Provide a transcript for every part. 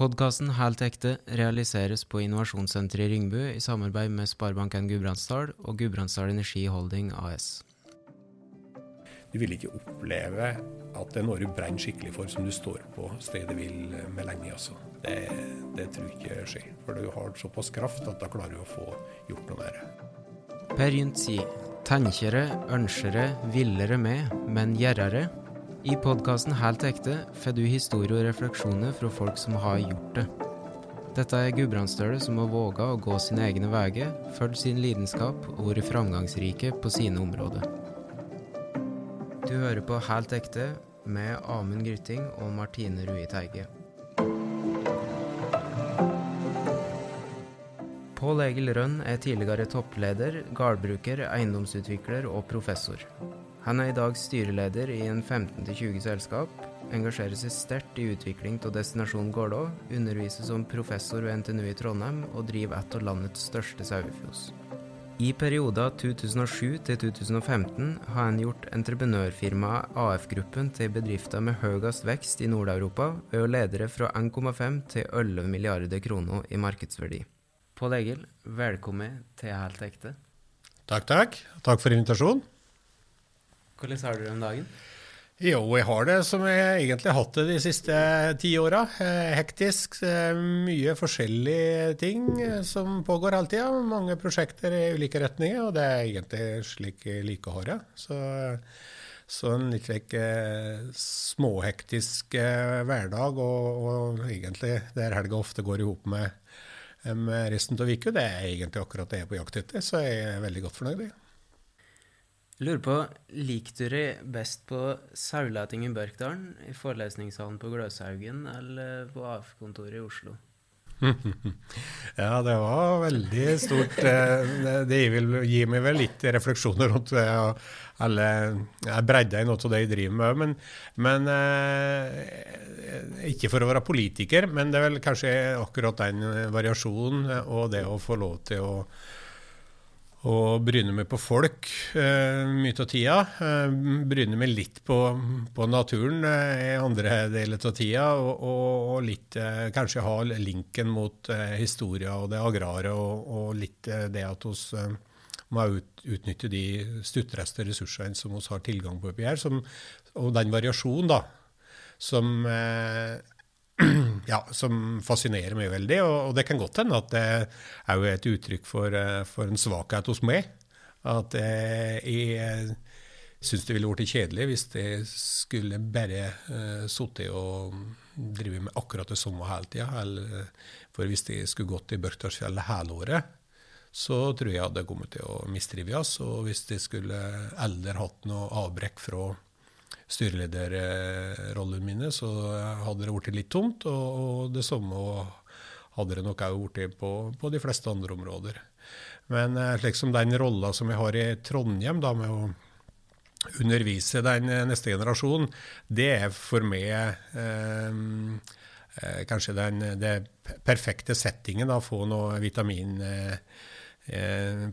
Podkasten Helt ekte realiseres på Innovasjonssenteret i Ringbu i samarbeid med Sparebanken Gudbrandsdal og Gudbrandsdal Energi Holding AS. Du vil ikke oppleve at det er noe du brenner skikkelig for, som du står på stedet vil med lenge. Altså. Det, det tror jeg ikke skjer. For du har såpass kraft at da klarer du å få gjort noe med det. Per Gynt sier tenkjere, ønskere, villere med, men gjerrere. I podkasten Helt ekte får du historier og refleksjoner fra folk som har gjort det. Dette er gudbrandsdøler som har våga å gå sine egne veier, fulgt sin lidenskap og vært framgangsrike på sine områder. Du hører på Helt ekte med Amund Grytting og Martine Rui Teige. Pål Egil Rønn er tidligere toppleder, gårdbruker, eiendomsutvikler og professor. Han er i dag styreleder i en 15-20 selskap, engasjerer seg sterkt i utvikling av Destinasjon Gålå, underviser som professor ved NTNU i Trondheim og driver et av landets største sauefjos. I perioden 2007 til 2015 har han gjort entreprenørfirmaet AF-gruppen til bedrifter med høyest vekst i Nord-Europa ved å lede det fra 1,5 til 11 milliarder kroner i markedsverdi. Pål Egil, velkommen til Helt ekte. Takk, takk. Takk for invitasjonen. Hvordan har du det om dagen? Jo, jeg har det som jeg egentlig har hatt det de siste ti åra. Eh, hektisk. eh, Mye forskjellige ting eh, som pågår hele tida. Mange prosjekter i ulike retninger, og det er egentlig slik jeg liker å ha det. Så, så en litt slik småhektisk hverdag, og, og egentlig der helga ofte går i hop med, med resten av uka, det er egentlig akkurat det jeg er på jakt etter. Så jeg er veldig godt fornøyd. jeg. Lurer på, Liker du best på Sauelating i Børkdalen, i forelesningssalen på Gløshaugen eller på AF-kontoret i Oslo? Ja, det var veldig stort. eh, Det gir meg vel litt refleksjoner rundt Alle, bredda i noe av det jeg driver med. Men, men eh, Ikke for å være politiker, men det er vel kanskje akkurat den variasjonen og det å få lov til å og bryne meg på folk eh, mye av tida. Eh, bryne meg litt på, på naturen eh, i andre deler av tida. Og, og, og litt kanskje ha linken mot historia og det agrare, og, og litt det at vi må ut, utnytte de stuttreste ressursene som vi har tilgang på oppi her. Som, og den variasjonen, da, som ja, som fascinerer meg veldig. Og, og det kan godt hende at det er jo et uttrykk for, eh, for en svakhet hos meg. At jeg syns det ville blitt kjedelig hvis jeg skulle bare eh, sittet og drevet med akkurat det samme hele tida. For hvis jeg skulle gått i Børkdalsfjellet hele året, så tror jeg jeg hadde kommet til å mistrives. Og hvis jeg skulle aldri hatt noe avbrekk fra styrelederrollene mine, så hadde det blitt litt tomt. Og, og det samme hadde det nok òg blitt på, på, de fleste andre områder. Men slik som den rolla som jeg har i Trondheim, da med å undervise den neste generasjonen, det er for meg eh, kanskje den det perfekte settingen. da, Få noe vitamin. Eh,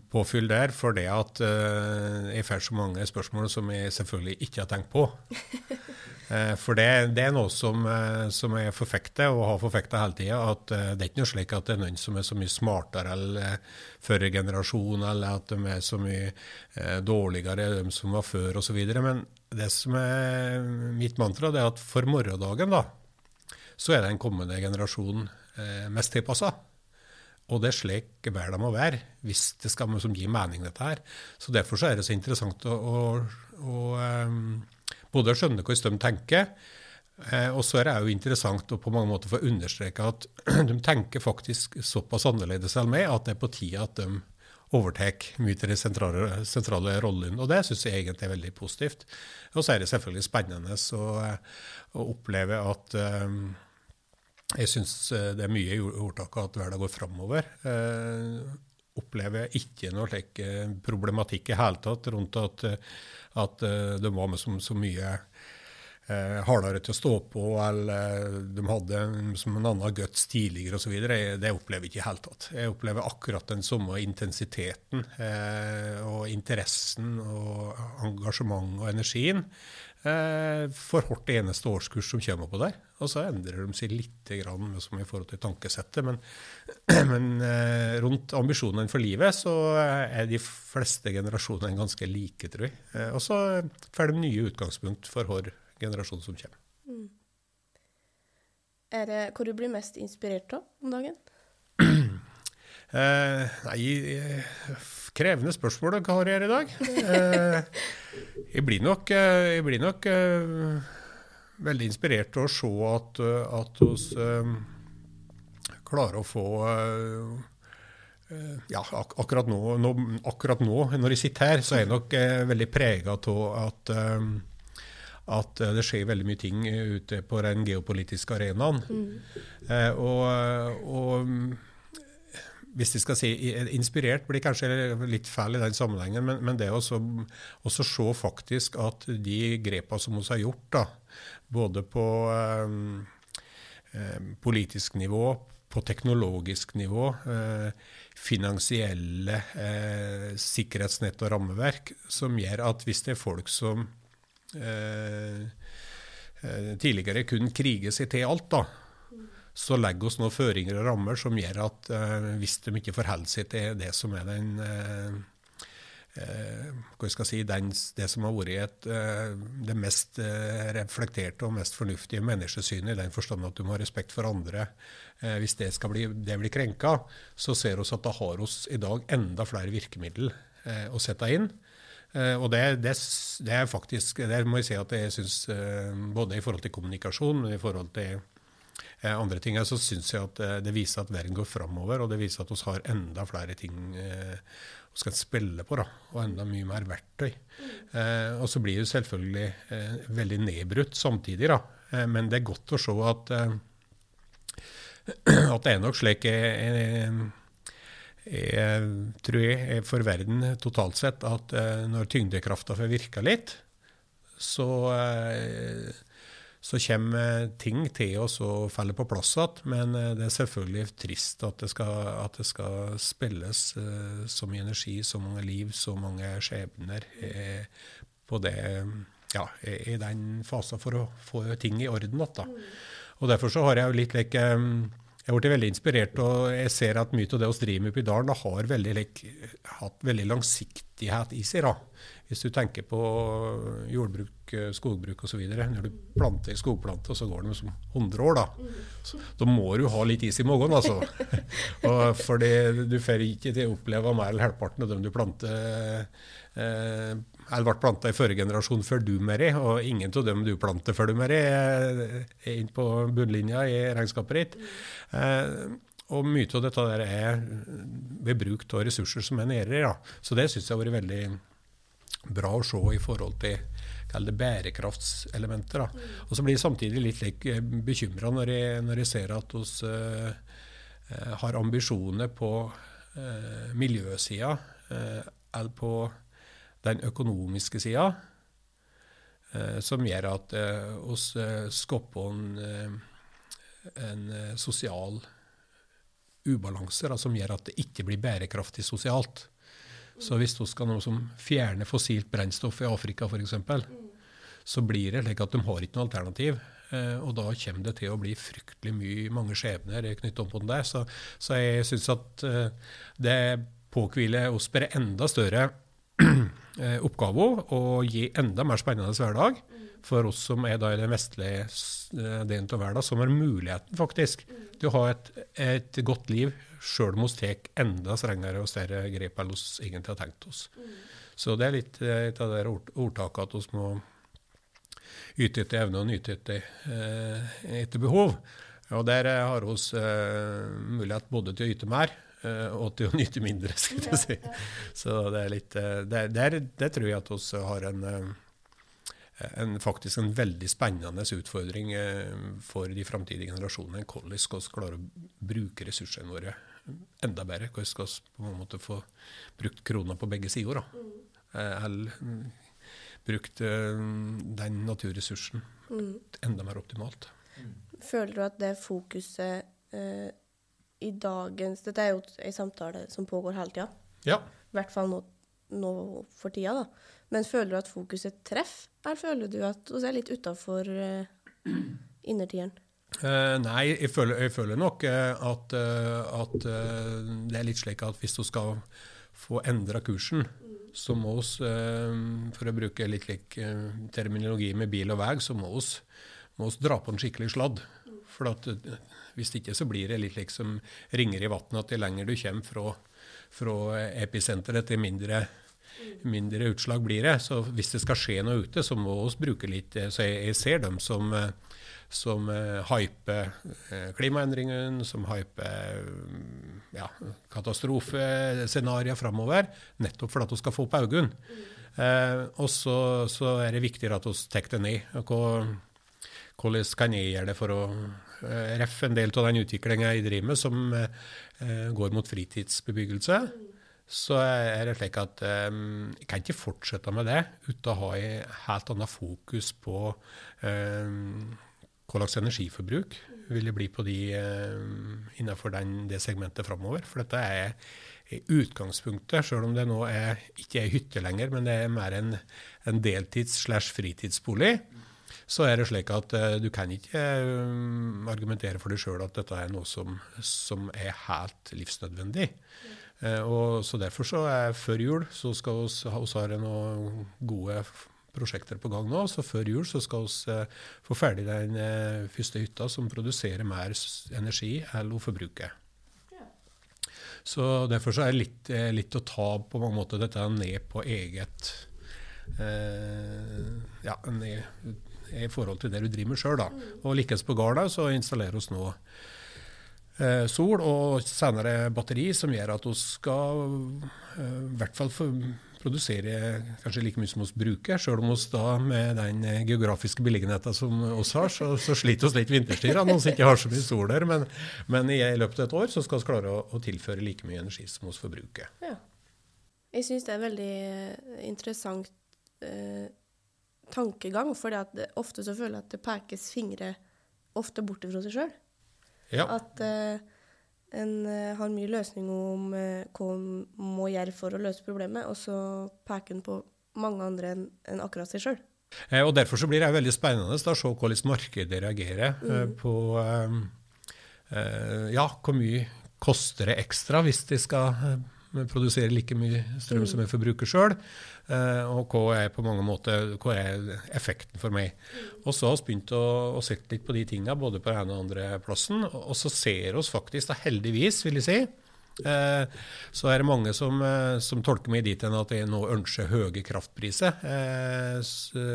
påfyll der, for det at uh, jeg får så mange spørsmål som jeg selvfølgelig ikke har tenkt på. Uh, for det, det, er noe som, som jeg forfekter, og har forfekta hele tida. At det er ikke noe slik at det er noen som er så mye smartere eller forrige generasjon, eller at de er så mye dårligere enn de som var før, osv. Men det som er mitt mantra, det er at for morgendagen, da, så er den kommende generasjonen mest tilpassa. Og det er slik verden må være, hvis det skal som gi mening, dette her. Så Derfor så er det så interessant å, å, å um, både skjønne hvordan de tenker, eh, og så er det jo interessant å på mange måter få understreke at de tenker faktisk såpass annerledes enn meg at det er på tide at de overtar mye av de sentrale, sentrale rollene. Og det syns jeg egentlig er veldig positivt. Og så er det selvfølgelig spennende å, å oppleve at um, jeg syns det er mye i ordtaket at verden går framover. Eh, opplever ikke noe slik problematikk i hele tatt rundt at, at de var med som så mye eh, hardere til å stå på, eller de hadde som en annen guts tidligere osv. Det opplever jeg ikke i hele tatt. Jeg opplever akkurat den samme intensiteten eh, og interessen og engasjement og energien. Eh, for hvert eneste årskurs som kommer på der. Og så endrer de seg litt grann, som i forhold til tankesettet. Men, men eh, rundt ambisjonene for livet så er de fleste generasjonene ganske like, tror jeg. Eh, og så får de nye utgangspunkt for hver generasjon som kommer. Mm. Er det hva du blir mest inspirert av om dagen? Eh, nei, krevende spørsmål dere har her i dag. Eh, jeg blir nok, eh, jeg blir nok uh, veldig inspirert til å se at, at vi uh, klarer å få uh, ja, ak akkurat, nå, nå, akkurat, nå, når jeg sitter her, så er jeg nok veldig prega av at, at det skjer veldig mye ting ute på den geopolitiske arenaen. Mm. og, og hvis de skal si Inspirert blir kanskje litt feil i den sammenhengen, men, men det å se faktisk at de grepene som vi har gjort, da, både på eh, eh, politisk nivå, på teknologisk nivå, eh, finansielle eh, sikkerhetsnett og rammeverk, som gjør at hvis det er folk som eh, eh, tidligere kun kriger seg til alt, da, så legger oss noen føringer og rammer som gjør at eh, hvis de ikke forholder seg til det som er den eh, uh, hva skal jeg si, den, det som har vært et, det mest reflekterte og mest fornuftige menneskesynet, i den forstand at du må ha respekt for andre. hvis det skal bli, det blir krenka, så ser vi at da har oss i dag enda flere virkemidler å sette inn. og det, det, det, er faktisk, det må jeg si at jeg syns, både i forhold til kommunikasjon, men i forhold til Eh, andre ting, så syns jeg at eh, det viser at verden går framover, og det viser at vi har enda flere ting eh, vi skal spille på, da, og enda mye mer verktøy. Eh, og så blir det selvfølgelig eh, veldig nedbrutt samtidig, da. Eh, men det er godt å se at, at det er nok slik jeg, jeg, tror jeg for verden totalt sett at når tyngdekrafta får virka litt, så så kommer ting til oss og faller på plass igjen. Men eh, det er selvfølgelig trist at det skal, at det skal spilles uh, så mye energi, så mange liv, så mange skjebner eh, på det, ja, i den fasen for å få ting i orden igjen. Og derfor så har jeg litt like, jeg har blitt veldig inspirert, og jeg ser at mye av det vi driver med i dalen, har veldig, like, hatt veldig langsiktighet i seg. da. Hvis du tenker på jordbruk, eh, skogbruk osv. Når du planter en skogplanter, så går det som 100 år, da. Så, da må du ha litt is i magen, altså. og fordi du får ikke til å oppleve mer enn halvparten av dem du planter eh, eller ble planta i forrige generasjon før du, med Mary, og ingen av dem du planter før du, med Mary, er inn på bunnlinja i regnskapet ditt. Eh, og mye av dette der er ved bruk av ressurser som er nede. Ja. Så det syns jeg har vært veldig bra å se i forhold til kall det bærekraftselementer. Da. Og så blir jeg samtidig litt like, bekymra når, når, jeg ser at vi uh, har ambisjoner på uh, miljøsida uh, eller på den økonomiske sida, uh, som gjør at uh, skaper en, en sosial ubalanse da, som gjør at det ikke blir bærekraftig sosialt. Så hvis vi skal noe som fjerne fossilt brennstoff i Afrika f.eks., så blir det slik at de har ikke noe alternativ. Eh, og da kommer det til å bli fryktelig mye, mange skjebner knyttet opp på den der. Så, så jeg syns at eh, det påhviler oss bare enda større eh, oppgaver og gi enda mer spennende hverdag for oss som er i den vestlige delen av verden, som har muligheten faktisk til å ha et, et godt liv sjøl om vi tar enda strengere og større grep enn vi egentlig har tenkt oss. Mm. Så det er litt et av det ordtaket at vi må yte etter evne og nyte etter, eh, etter behov. Og der eh, har vi eh, mulighet både til å yte mer eh, og til å nyte mindre, skal jeg si. Så det er litt eh, der, der, der, tror jeg at vi har en eh, en, faktisk en veldig spennende utfordring for de framtidige generasjonene. Hvordan vi skal klare å bruke ressursene våre enda bedre. Hvordan skal vi på en måte få brukt krona på begge sider? Mm. Eller mm, brukt eh, den naturressursen mm. enda mer optimalt. Føler du at det fokuset eh, i dagens Dette er jo en samtale som pågår hele tida. Ja. I hvert fall nå nå for tida, da. Men føler du at fokuset treffer, eller føler du at vi er litt utafor uh, innertieren? Uh, nei, jeg føler, jeg føler nok uh, at, at det er litt slik at hvis du skal få endra kursen, så må vi, for å bruke litt lik terminologi med bil og vei, så må vi dra på en skikkelig sladd. For at, hvis ikke så blir det litt liksom ringer i vannet at jo lenger du kommer fra, fra episenteret, til mindre mindre utslag blir det. Så hvis det skal skje noe ute, så må vi bruke litt Så jeg, jeg ser dem som som uh, hyper klimaendringene, som hyper uh, ja, katastrofescenarioer framover, nettopp fordi vi skal få opp øynene. Uh, og så, er det viktigere at vi tar det ned. Hvordan kan jeg gjøre det for å reffe en del av den utviklinga jeg driver med, som går mot fritidsbebyggelse? Så er det slik at um, jeg kan ikke fortsette med det uten å ha et helt annet fokus på um, hva slags energiforbruk vil det bli på de um, innenfor den, det segmentet framover. For dette er utgangspunktet, selv om det nå er, ikke er hytte lenger, men det er mer en, en deltids- slash fritidsbolig, så er det slik at uh, du kan ikke uh, argumentere for deg sjøl at dette er noe som, som er helt livsnødvendig. Uh, og så Derfor så er før jul så skal vi ha noen gode prosjekter på gang nå. Så før jul så skal vi eh, få ferdig den eh, første hytta som produserer mer energi enn hun forbruker. Så Derfor så er det litt, eh, litt, å ta på mange måter dette ned på eget eh, ja, ned, i forhold til det du driver med sjøl. da. Og likeens på gården så installerer vi nå eh, sol og senere batteri, som gjør at vi skal eh, i hvert fall produsere kanskje like mye som vi bruker. Selv om vi da med den geografiske beliggenheten som oss har, så, så sliter vi litt vinterstid når vi ikke har så mye sol der. Men, men, i løpet av et år så skal vi klare å, å tilføre like mye energi som vi forbruker. Ja. Jeg syns det er veldig eh, interessant eh, tankegang, for ofte så føler jeg at det pekes fingre ofte borte fra seg sjøl. Ja. At eh, en uh, har mye løsninger om hva en må gjøre for å løse problemet, og så peker en på mange andre enn en akkurat seg sjøl. Eh, og Derfor så blir det veldig spennende da, å se hvordan markedet reagerer mm. eh, på eh, eh, ja, hvor mye koster det ekstra hvis de skal produsere like mye strøm mm. som jeg forbruker sjøl. Uh, og hva er på mange måter, hva er effekten for meg. Og så har vi begynt å, å se litt på de tinga, både på den ene og andre plassen. Og, så ser vi faktisk, da, heldigvis, vil jeg si, uh, så er det mange som, uh, som tolker meg dit hen at jeg nå ønsker høye kraftpriser. Så,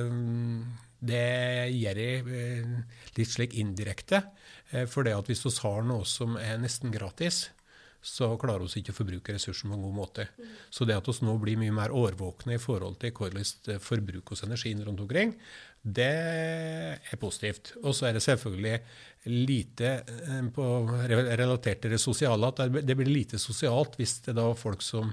det gjør jeg litt slik indirekte. For det at hvis vi har noe som er nesten gratis, så klarer vi ikke å forbruke ressursen på en god måte. Mm. Så det at vi nå blir mye mer årvåkne i forhold til hvordan forbruk hos energien rundt omkring, det er positivt. Og så er det selvfølgelig lite eh, på, relatert til det sosiale, at det blir lite sosialt hvis det er folk som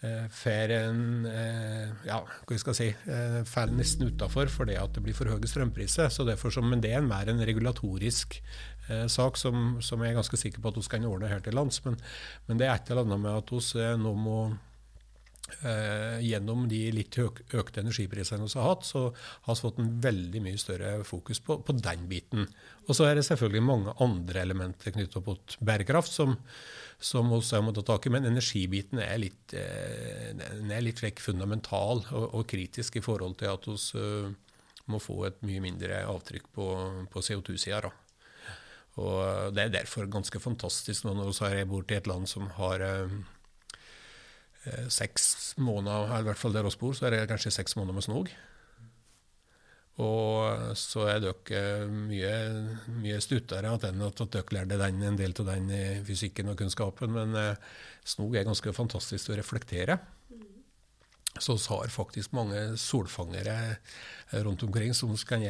eh, får en eh, ja, hva skal jeg si, eh, faller nesten utafor fordi at det blir for høye strømpriser. Så derfor, men det er mer en regulatorisk eh, sak som, som, jeg er ganske sikker på at vi kan ordne her til lands. Men, men, det er et eller annet med at vi nå må eh, Gjennom de litt øk, økte energiprisene vi har hatt, så har vi fått en veldig mye større fokus på, på den biten. Og så er det selvfølgelig mange andre elementer knyttet opp mot bærekraft som, som vi har måttet ta tak i. Men energibiten er litt, eh, er litt fundamental og, og, kritisk i forhold til at vi må få et mye mindre avtrykk på, på CO2-sida. Og Det er derfor ganske fantastisk nå når vi bor i et land som har eh, eh, seks måneder, eller i hvert fall der vi bor, så er det kanskje seks måneder med snog. Og så er dere mye, mye stuttere enn at dere lærte den, en del av den fysikken og kunnskapen. Men eh, snog er ganske fantastisk å reflektere. Så vi har faktisk mange solfangere rundt omkring som vi kan,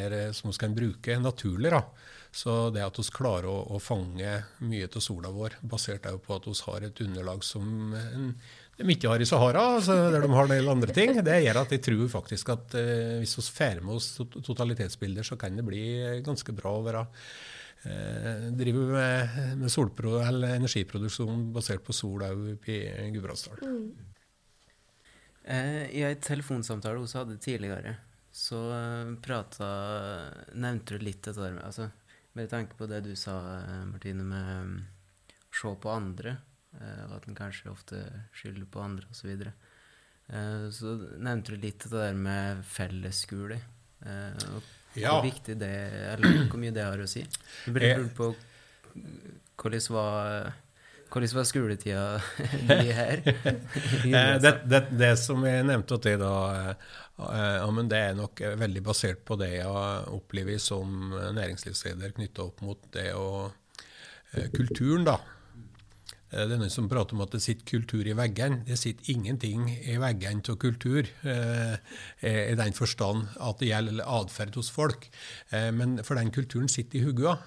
kan, bruke naturlig. Da. Så det at vi klarer å, å fange mye av sola vår, basert er jo på at vi har et underlag som en, de ikke har i Sahara, altså der de har en del andre ting, det gjør at jeg tror faktisk at eh, hvis vi får med oss totalitetsbilder, så kan det bli ganske bra å være eh, drive med, med solpro, eller energiproduksjon basert på sol òg i Gudbrandsdalen. Mm. Eh, I en telefonsamtale hun hadde tidligere, så uh, prata Nevnte du litt dette med altså, Med tanke på det du sa, Martine, med å se på andre, uh, og at en kanskje ofte skylder på andre, osv. Så, videre. uh, så nevnte du litt det der med fellesskole. Og ja. hvor viktig det Eller hvor mye det har å si. Du burde lurt på hvordan var hvordan var skoletida di her? det, det, det, som jeg nevnte til da, ja, men det er nok veldig basert på det jeg opplever som næringslivsleder knytta opp mot det og kulturen, da. Det er noen som prater om at det sitter kultur i veggene. Det sitter ingenting i veggene av kultur, eh, i den forstand at det gjelder atferd hos folk. Eh, men for den kulturen sitter i hodet.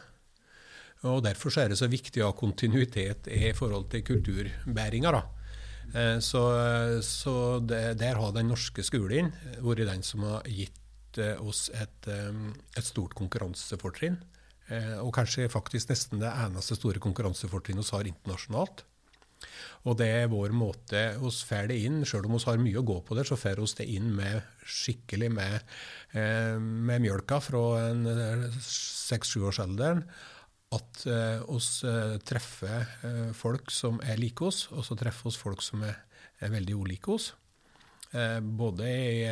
Og Derfor er det så viktig å ha kontinuitet i forhold til kulturbæringa. Eh, så, så der har den norske skolen vært den som har gitt eh, oss et, eh, et stort konkurransefortrinn. Og kanskje faktisk nesten det eneste store konkurransefortrinnet vi har internasjonalt. Og det er vår måte vi får det inn, selv om vi har mye å gå på der, så får vi det inn med skikkelig med, med mjølka fra en seks-sjuårsalderen at eh, oss uh, treffer eh, folk som er like oss, og så treffer oss folk som er, er veldig ulike oss. både i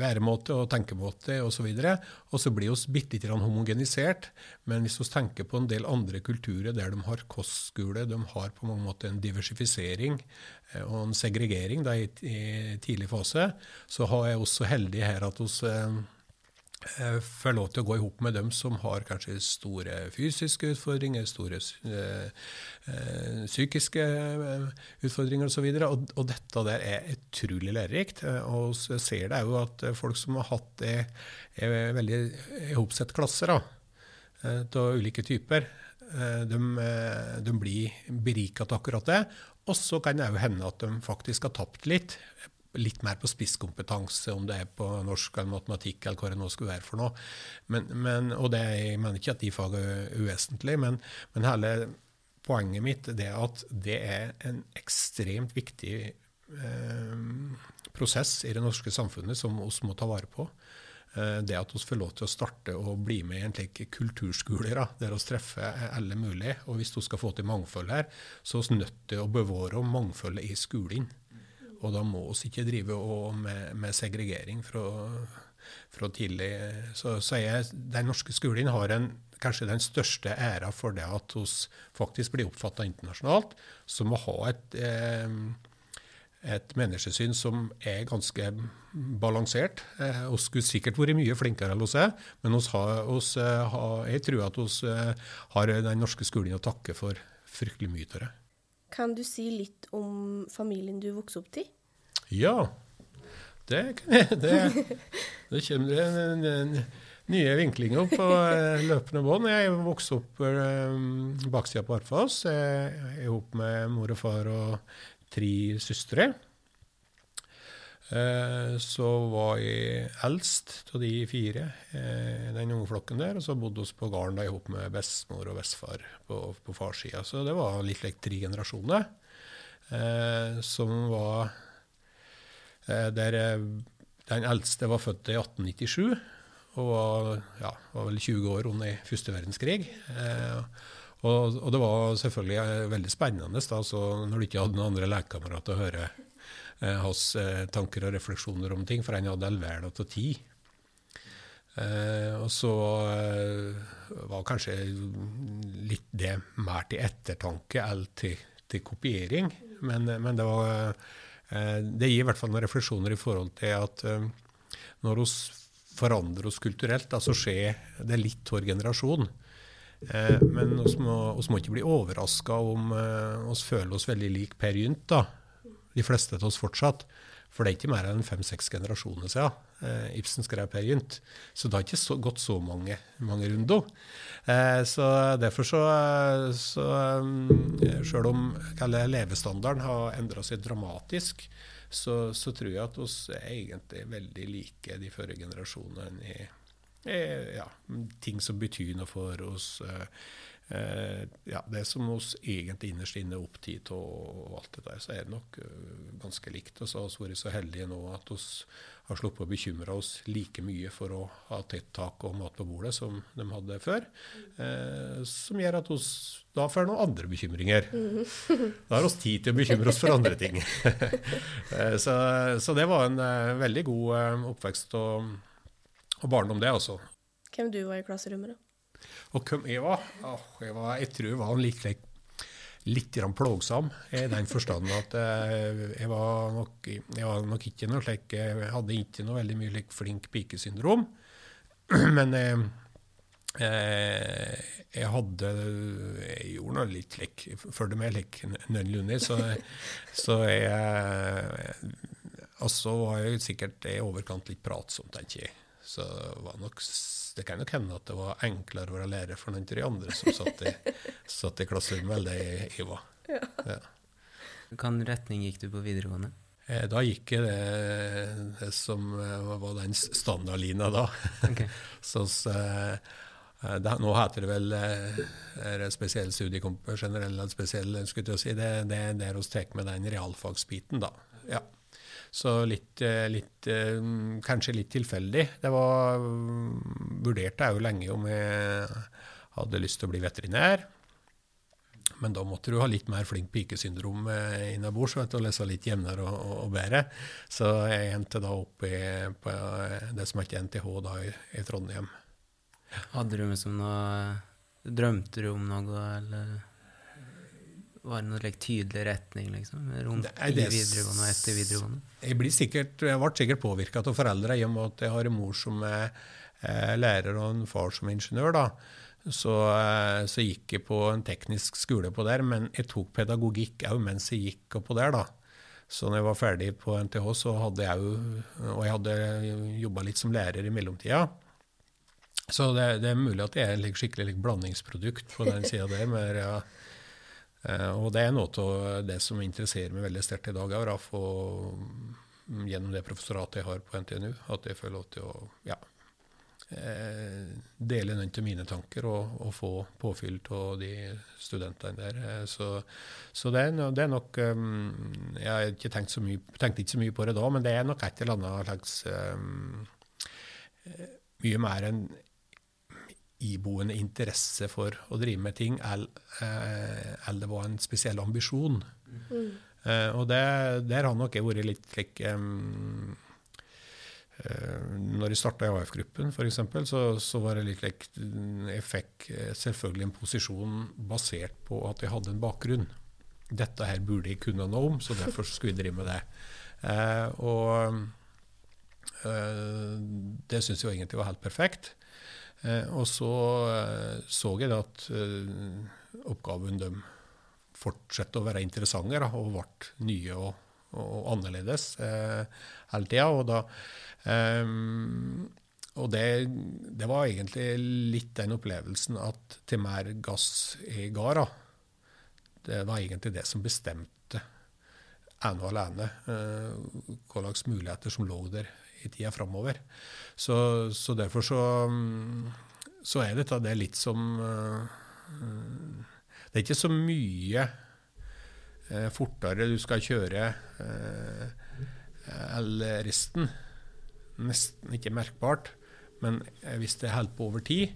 væremåte og tenkemåte osv. Og, så så blir vi bitte litt homogenisert. Men hvis vi tenker på en del andre kulturer der de har kostskole, de har på mange måter en diversifisering og en segregering da, i, i, tidlig fase, så har jeg også heldig her at vi Eh, får lov til å gå i hop med dem som har kanskje store fysiske utfordringer, store eh, eh psykiske eh, utfordringer osv. Og, og, og dette der er utrolig lærerikt. Og så ser det jo at folk som har hatt det, er veldig ihopsett klasser av ulike typer, de, de blir berika til akkurat det. Og så kan det jo hende at de faktisk har tapt litt litt mer på spisskompetanse, om det er på norsk eller matematikk eller hva det nå skulle være for noe. Men, men, og det, Jeg mener ikke at de fagene er uvesentlige, men, men hele poenget mitt er at det er en ekstremt viktig eh, prosess i det norske samfunnet som vi må ta vare på. Eh, det at vi får lov til å starte og bli med i en slik kulturskole der vi treffer alle mulige. Og hvis vi skal få til mangfold her, så er vi nødt til å bevare mangfoldet i skolen. Og da må vi ikke drive med, med, segregering fra, fra tidlig. Så, så jeg, Den norske skolen har en, kanskje den største æra for det at vi faktisk blir oppfatta internasjonalt, som å ha et, eh, et menneskesyn som er ganske balansert. Eh, vi skulle sikkert vært mye flinkere enn oss er, men oss har, oss, eh, har, jeg tror at vi har den norske skolen å takke for fryktelig mye av det. Kan du si litt om familien du vokste opp til? Ja, det. Det, det kommer det nye vinklinger på eh, løpende bånd. Jeg vokste opp på baksida på Arfaas sammen med mor og far og tre søstre. Eh, så var jeg eldst av de fire i den unge flokken der. Og så bodde vi på gården sammen med bestemor og bestefar på, på farssida. Så det var litt like tre generasjoner. Eh, som var eh, der den eldste var født i 1897 og var, ja, var vel 20 år under første verdenskrig. og, og, det var selvfølgelig veldig spennende da, når du ikke hadde noen andre lekekamerater å høre Eh, hans eh, tanker og refleksjoner om ting, for han hadde elleve av ti. Eh, og så var kanskje litt det mer til ettertanke eller til, til kopiering. Men, men, det var Det gir i hvert fall noen refleksjoner i forhold til at når vi forandrer oss kulturelt, så skjer det litt hver generasjon. men vi må, må, ikke bli overraska om vi føler oss veldig lik Per Gynt. de fleste av oss fortsatt. For det er ikke mer enn fem-seks generasjoner siden eh, Ibsen skrev Per Gynt. Så det har ikke så, gått så mange, mange runder. Eh, så derfor så, så um, Selv om levestandarden har endra seg dramatisk, så, så, tror jeg at oss er egentlig veldig like de førre generasjonene i, i ja, ting som betyr noe for oss. Eh, eh, ja, det som oss egentlig innerst inne er opptatt av, og alt det der, så er det nok uh, ganske likt. Og så har vi vært så heldige nå at vi har sluppet å bekymre oss like mye for å ha tett tak og mat på bordet som de hadde før. Eh, som gjør at vi da får noen andre bekymringer. Da har vi tid til å bekymre oss for andre ting. eh, så, så, det var en veldig god oppvekst og, og barndom, det, altså. Hvem du var i klasserommet, da? Og hvem jeg var? Oh, jeg, var jeg tror jeg var litt, litt plågsom, i den forstand at eh, jeg var, nok, jeg var nok ikke noe slik Jeg hadde ikke noe veldig mye like, flink pikesyndrom. Men eh, eh, jeg hadde Jeg gjorde noe litt slik Fulgte med lik noenlunde, så, så jeg Og så var jeg sikkert i overkant litt pratsom, tenker jeg. Så var nok det kan nok hende at det var enklere å være lærer for noen av de andre som satt i, satt i klasserommet, enn det jeg var. Ja. Ja. Hvilken retning gikk du på videregående? Eh, da gikk jeg det, det som eh, var den standardlina da. Okay. så, så eh, det, nå heter det vel er spesiell studiekompetanse generell eller spesiell, skulle jeg si. Det, det er der vi tar med den realfagsbiten, da. Ja. Så litt, eh, litt, eh, kanskje litt tilfeldig. Det var Vurderte jeg jo lenge om jeg hadde lyst til å bli veterinær. Men da måtte du ha litt mer flink pikesyndrom eh, innabords og lese litt jevnere og, og, og, bedre. Så jeg endte da opp i, på det som heter NTH da i, i Trondheim. Hadde du liksom som noe Drømte du om noe, eller? Var det noen like, tydelig retning liksom, rundt i videregående og etter videregående? Jeg, blir sikkert, jeg ble sikkert påvirka av foreldre i og med at jeg har en mor som er eh, lærer og en far som er ingeniør. da. Så, eh, så, gikk jeg på en teknisk skole på der, men jeg tok pedagogikk òg mens jeg gikk på der. da. Så når jeg var ferdig på NTH, så hadde jeg jo Og jeg hadde jobba litt som lærer i mellomtida. Så det, det, er mulig at jeg er en skikkelig blandingsprodukt på den sida der. Men, ja, Eh, og det er noe av det som interesserer meg veldig sterkt i dag, å få gjennom det professoratet jeg har på NTNU, at jeg får lov til å ja, eh, dele noen av mine tanker og, og, få påfyll av de studentene der. Eh, så, så det, er, det, er, nok Jeg har ikke tenkt så mye, tenkte ikke så mye på det da, men det er nok et eller annet slags um, mye mer enn iboende interesse for å drive med ting, eller, eh, det var en spesiell ambisjon. Mm. Uh, og det, der har nok jeg vært litt slik um, Når jeg starta i AF-gruppen, f.eks., så, så var det litt slik Jeg fikk selvfølgelig en posisjon basert på at jeg hadde en bakgrunn. Dette her burde jeg kunne noe om, så derfor skulle jeg drive med det. Uh, og det syns jeg egentlig var helt perfekt. Eh, og så eh, så jeg at eh, oppgaven de fortsatte å være interessante da, og ble nye og, og annerledes hele tida. Og, da, og det, det, var egentlig litt den opplevelsen at til mer gass jeg ga, det var egentlig det som bestemte ene og alene hva slags muligheter som lå der i tida framover. Så, så, derfor så, så, er dette det litt som uh, Det er ikke så mye uh, fortere du skal kjøre uh, eller resten. Nesten ikke merkbart. Men hvis det holder på over tid,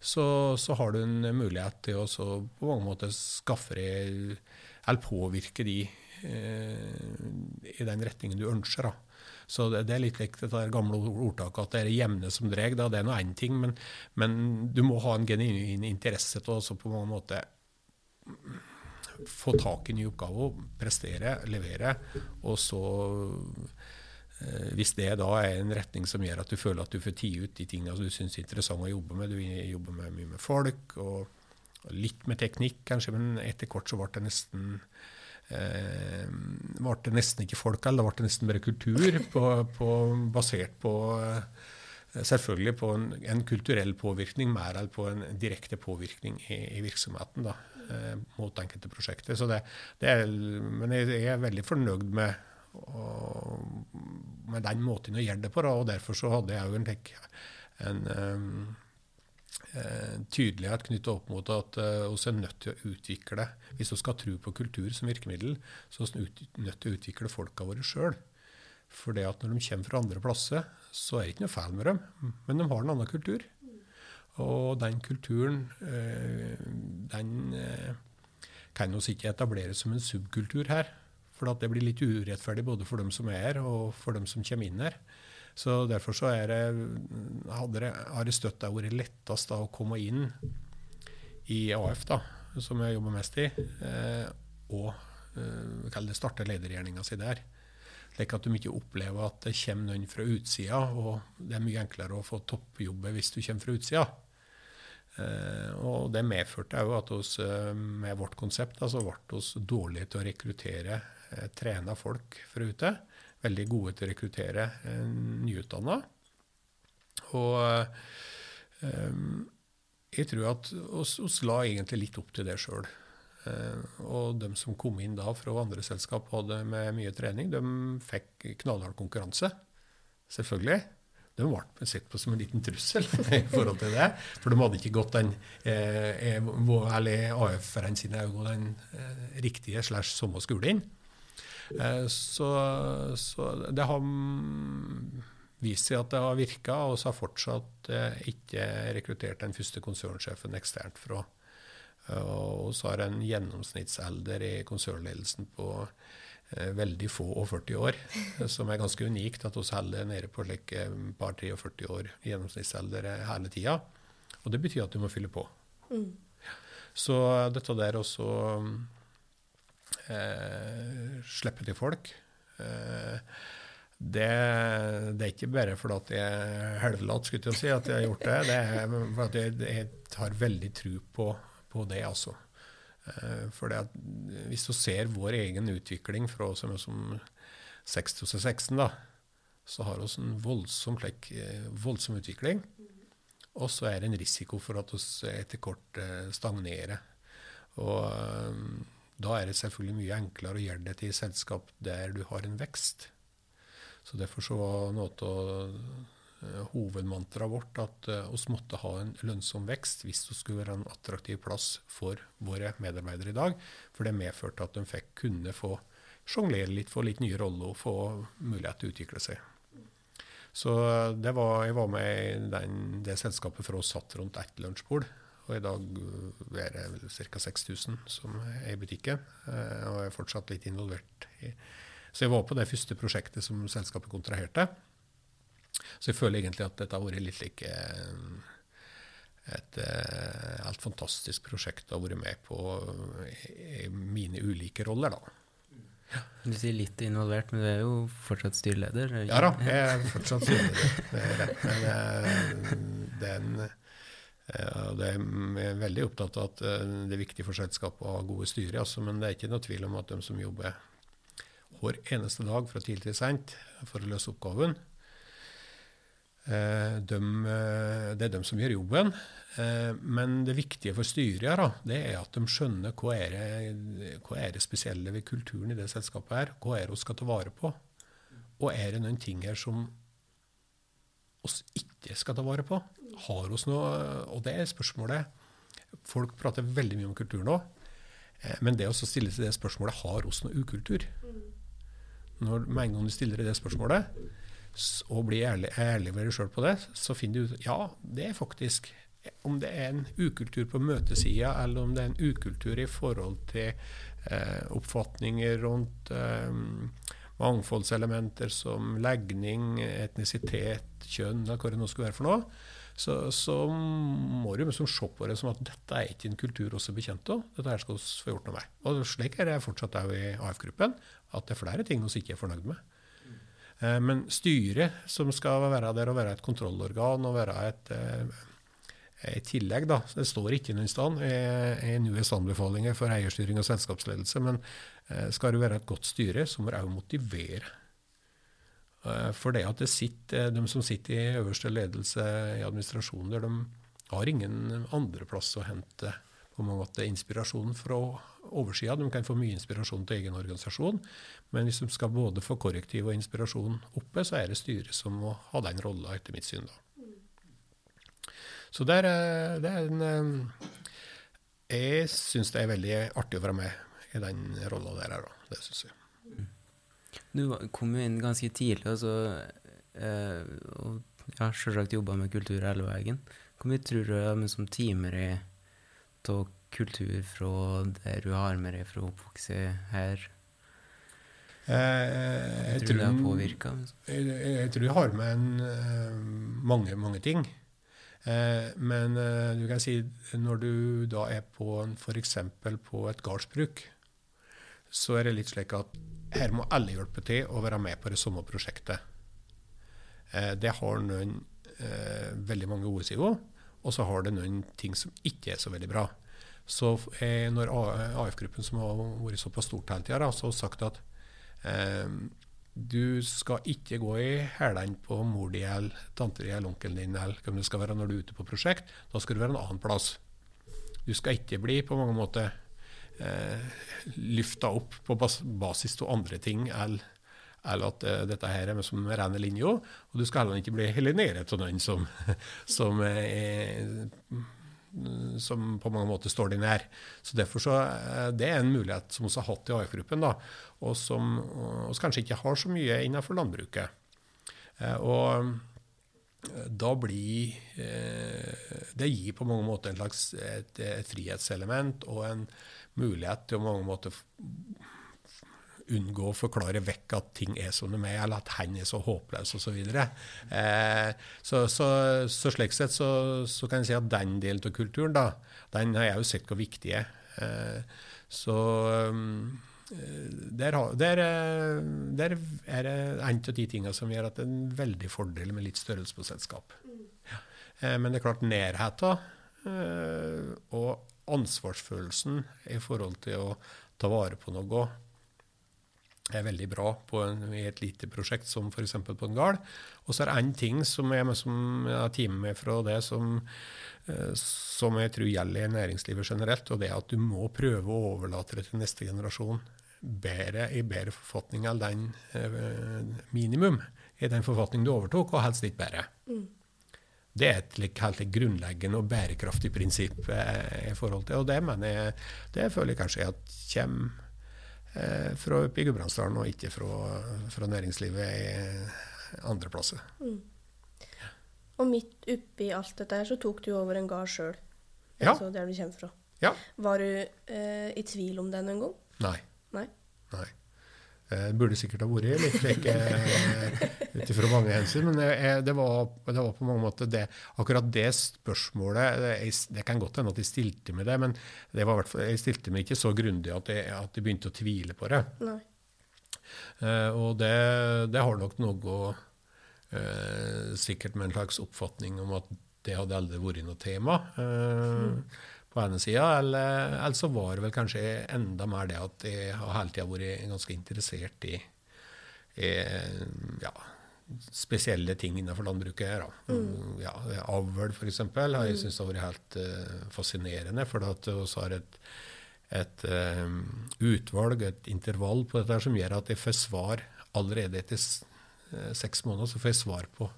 så, så, har du en mulighet til å på mange måter skaffe deg eller påvirke de eh, i den retningen du ønsker. Da. Så det, det er litt likt det gamle ordtaket at det er jevne som dreg. Det er nå én ting, men, men, du må ha en genuin interesse til å på mange måter få tak i nye oppgaver, prestere, levere. Og så, eh, hvis det da er en retning som gjør at du føler at du får tid ut de tingene du syns er interessant å jobbe med, du jobber med, mye med folk og litt med teknikk kanskje, men etter kort så ble det nesten eh, ble det nesten ikke folk eller det ble nesten bare kultur, på, på, basert på eh, Selvfølgelig på en, en, kulturell påvirkning mer enn på en direkte påvirkning i, i virksomheten da, eh, mot enkelte prosjekter. Det, det er, men jeg, jeg, er veldig fornøyd med, og, med den måten å gjøre det på. Da, og Derfor så hadde jeg jo en, en eh, tydelighet knyttet opp mot at vi eh, er nødt til å utvikle Hvis vi skal tro på kultur som virkemiddel, så er vi nødt til å utvikle folka våre sjøl. For det at når de kommer fra andre plasser, så er det ikke noe feil med dem, men de har en annen kultur. Og den kulturen, eh, den kan vi ikke etablere som en subkultur her. For det blir litt urettferdig både for dem som er her, og for dem som kommer inn her. Så derfor så er det, det, har det støtt det vært lettest da, å komme inn i AF, da, som jeg jobber mest i, eh, og eh, starte ledergjerninga si der. Slik at de ikke opplever at det kommer noen fra utsida, og det er mye enklere å få toppjobber hvis du kommer fra utsida. Eh, og det medførte òg at oss, eh, med vårt konsept altså ble vi dårlige til å rekruttere eh, trena folk fra ute. Veldig gode til å rekruttere nyutdanna. Og jeg tror at oss la egentlig litt opp til det sjøl. Og de som kom inn da fra andre selskap hadde med mye trening, de fikk knallhard konkurranse. Selvfølgelig de ble sett på som en liten trussel i forhold til det. For de hadde ikke gått den eh, AF-erne sine den eh, riktige slash samme skolen. Eh, så, så, det har vist seg at det har virka, og så har fortsatt eh, ikke rekruttert den første konsernsjefen eksternt fra. Og så har en gjennomsnittsalder i konsernledelsen på Eh, veldig få og 40 år, som er ganske unikt. At vi holder nede på like par 43 år gjennomsnittsalder hele tida. Og det betyr at du må fylle på. Mm. Så dette der også eh, slippe til folk eh, det, det, er ikke bare fordi at jeg er helvelatt skulle jeg si, at jeg har gjort det. Det er fordi jeg, jeg har veldig tro på, på det, altså. Eh, for hvis du ser vår egen utvikling fra som, som 60 til 16, da, så har vi en voldsom, klekk, eh, voldsom utvikling. Og så er det en risiko for at vi etter kort eh, stagnerer. Og da er det selvfølgelig mye enklere å gjøre det til selskap der du har en vekst. Så derfor så var noe av Eh, hovedmantraet vårt at vi måtte ha en lønnsom vekst hvis det skulle være en attraktiv plass for våre medarbeidere i dag. For det medførte at de fikk kunne få sjonglere litt, få litt nye roller og få mulighet til å utvikle seg. Så eh, var, jeg var med i det selskapet for oss satt rundt ett lunsjbord. Og i dag er det ca. 6000 som er i butikken. Og jeg er fortsatt litt involvert i Så jeg var på det første prosjektet som selskapet kontraherte. Så jeg føler egentlig at dette har vært litt like eh, et helt fantastisk prosjekt å ha vært med på i mine ulike roller. da. Du sier litt involvert, men du er jo fortsatt styreleder? Ja da, jeg er fortsatt styreleder. Det er rett. Men den, det er veldig opptatt av at det er viktig for selskapet å ha gode styrer. Altså, men det er ikke noe tvil om at de som jobber hver eneste dag fra tidlig til sent for å løse oppgaven, Eh, de, eh, det er de som gjør jobben. Eh, men det viktige for styret det er at de skjønner hva er, det, hva er det spesielle ved kulturen i det selskapet her. Hva er det hun skal ta vare på? Og er det noen ting her som oss ikke skal ta vare på? Har oss noe, Og det er spørsmålet. Folk prater veldig mye om kultur nå. Men det å stille seg det spørsmålet har oss noe ukultur. Når, med en gang du stiller deg det spørsmålet, og blir ærlig, ærlig med deg sjøl på det, så finner du ut ja, det er faktisk Om det er en ukultur på møtesida, eller om det er en ukultur i forhold til eh, oppfatninger rundt eh, mangfoldselementer som legning, etnisitet, kjønn, hva det nå skulle være for noe, så, så må du liksom se på det som at dette er ikke en kultur er bekjent av. Dette her skal vi få gjort noe med. Og slik er det fortsatt òg i AF-gruppen, at det er flere ting vi ikke er fornøyd med. Eh, men styret, som skal være der og være et kontrollorgan og være et, eh, i tillegg, da, det står ikke noen sted i NUEs anbefalinger for eierstyring og selskapsledelse, men eh, skal det være et godt styre, så må det òg motivere. For det at det sitter, de som sitter i øverste ledelse i administrasjonen, der de har ingen andre plass å hente på mange måte inspirasjon fra oversida. De kan få mye inspirasjon til egen organisasjon, men hvis de skal både få korrektiv og inspirasjon oppe, så er det styret som må ha den rolla, etter mitt syn. da. Så det er, det er en Jeg syns det er veldig artig å være med i den rolla der. òg, Det syns jeg. Du kom jo inn ganske tidlig, altså, og jeg har selvsagt jobba med kultur hele veien. Hvor mye tror du er som timer i av kultur fra der du har med deg fra oppvokst her? Eh, jeg, tror, tror det har påvirka? Jeg, jeg, tror jeg har med en, mange, mange ting. Eh, men uh, du kan si når du da er på f.eks. på et gårdsbruk, så er det litt slik at her må alle hjelpe til å være med på det samme prosjektet. Eh, det har noen veldig mange gode sider, og så har det noen ting som ikke er så veldig bra. Så når AF-gruppen, som har vært såpass stort hele tida, har sagt at Eh, du skal ikke gå i hælene på mor di eller tante di eller onkelen din eller hvem det skal være når du er ute på prosjekt. Da skal du være en annen plass. Du skal ikke bli på mange måter eh, løfta opp på bas basis av andre ting eller, eller at eh, dette her er som rene linjer. Og du skal heller ikke bli heller nede av den som, som er som på mange måter står de nær. Så derfor så, eh, Det er en mulighet som vi har hatt i AF-gruppen, og som vi kanskje ikke har så mye innenfor landbruket. Eh, og eh, da blir Det gir på mange måter en slags et, et frihetselement og en mulighet til å på mange måter unngå å forklare vekk at ting er som de er, eller at han er så håpløs osv. Eh, så, så, så slik sett så, så, kan jeg si at den delen av kulturen, da, den har jeg jo sett hvor viktig er. Eh, så eh, der, der, der, er det en av de tingene som gjør at det er en veldig fordel med litt størrelse på selskap. Ja. Eh, men det er klart nærheten eh, og ansvarsfølelsen i forhold til å ta vare på noe er veldig bra på en, i et lite prosjekt som f.eks. på en gard. Og så er det én ting som jeg har time med fra det, som, eh, som, jeg tror gjelder i næringslivet generelt, og det er at du må prøve å overlate det til neste generasjon bedre, i bedre forfatning enn den eh, minimum i den forfatning du overtok, og helst litt bedre. Mm. Det er et helt grunnleggende og bærekraftig prinsipp eh, i forhold til, og det mener jeg, det føler jeg kanskje at kommer fra oppe i Gudbrandsdalen, og ikke fra, fra, næringslivet i andre plasser. Mm. Og midt oppi alt dette her, så tok du over en gard sjøl, ja. altså der du kommer fra. Ja. Var du eh, i tvil om det en gang? Nei. Nei. Nei. Det burde sikkert ha vært litt slik eh, ut ifra mange hensyn, men jeg, det, var, det, var, på mange måter det, akkurat det spørsmålet det, det kan godt hende at jeg stilte meg det, men det var, jeg stilte meg ikke så grundig at jeg, at jeg begynte å tvile på det. Uh, og det, det, har nok noe uh, sikkert med en slags oppfatning om at det hadde aldri vært noe tema. Uh, mm på ene sida, eller, eller, så var det vel kanskje enda mer det at jeg har hele tida vært ganske interessert i, i ja, spesielle ting innenfor landbruket. Mm. Ja, avl, f.eks., har jeg syntes har vært helt uh, fascinerende. For at vi har et, et um, utvalg, et intervall på dette som gjør at jeg får svar allerede etter uh, seks måneder. så får jeg svar på.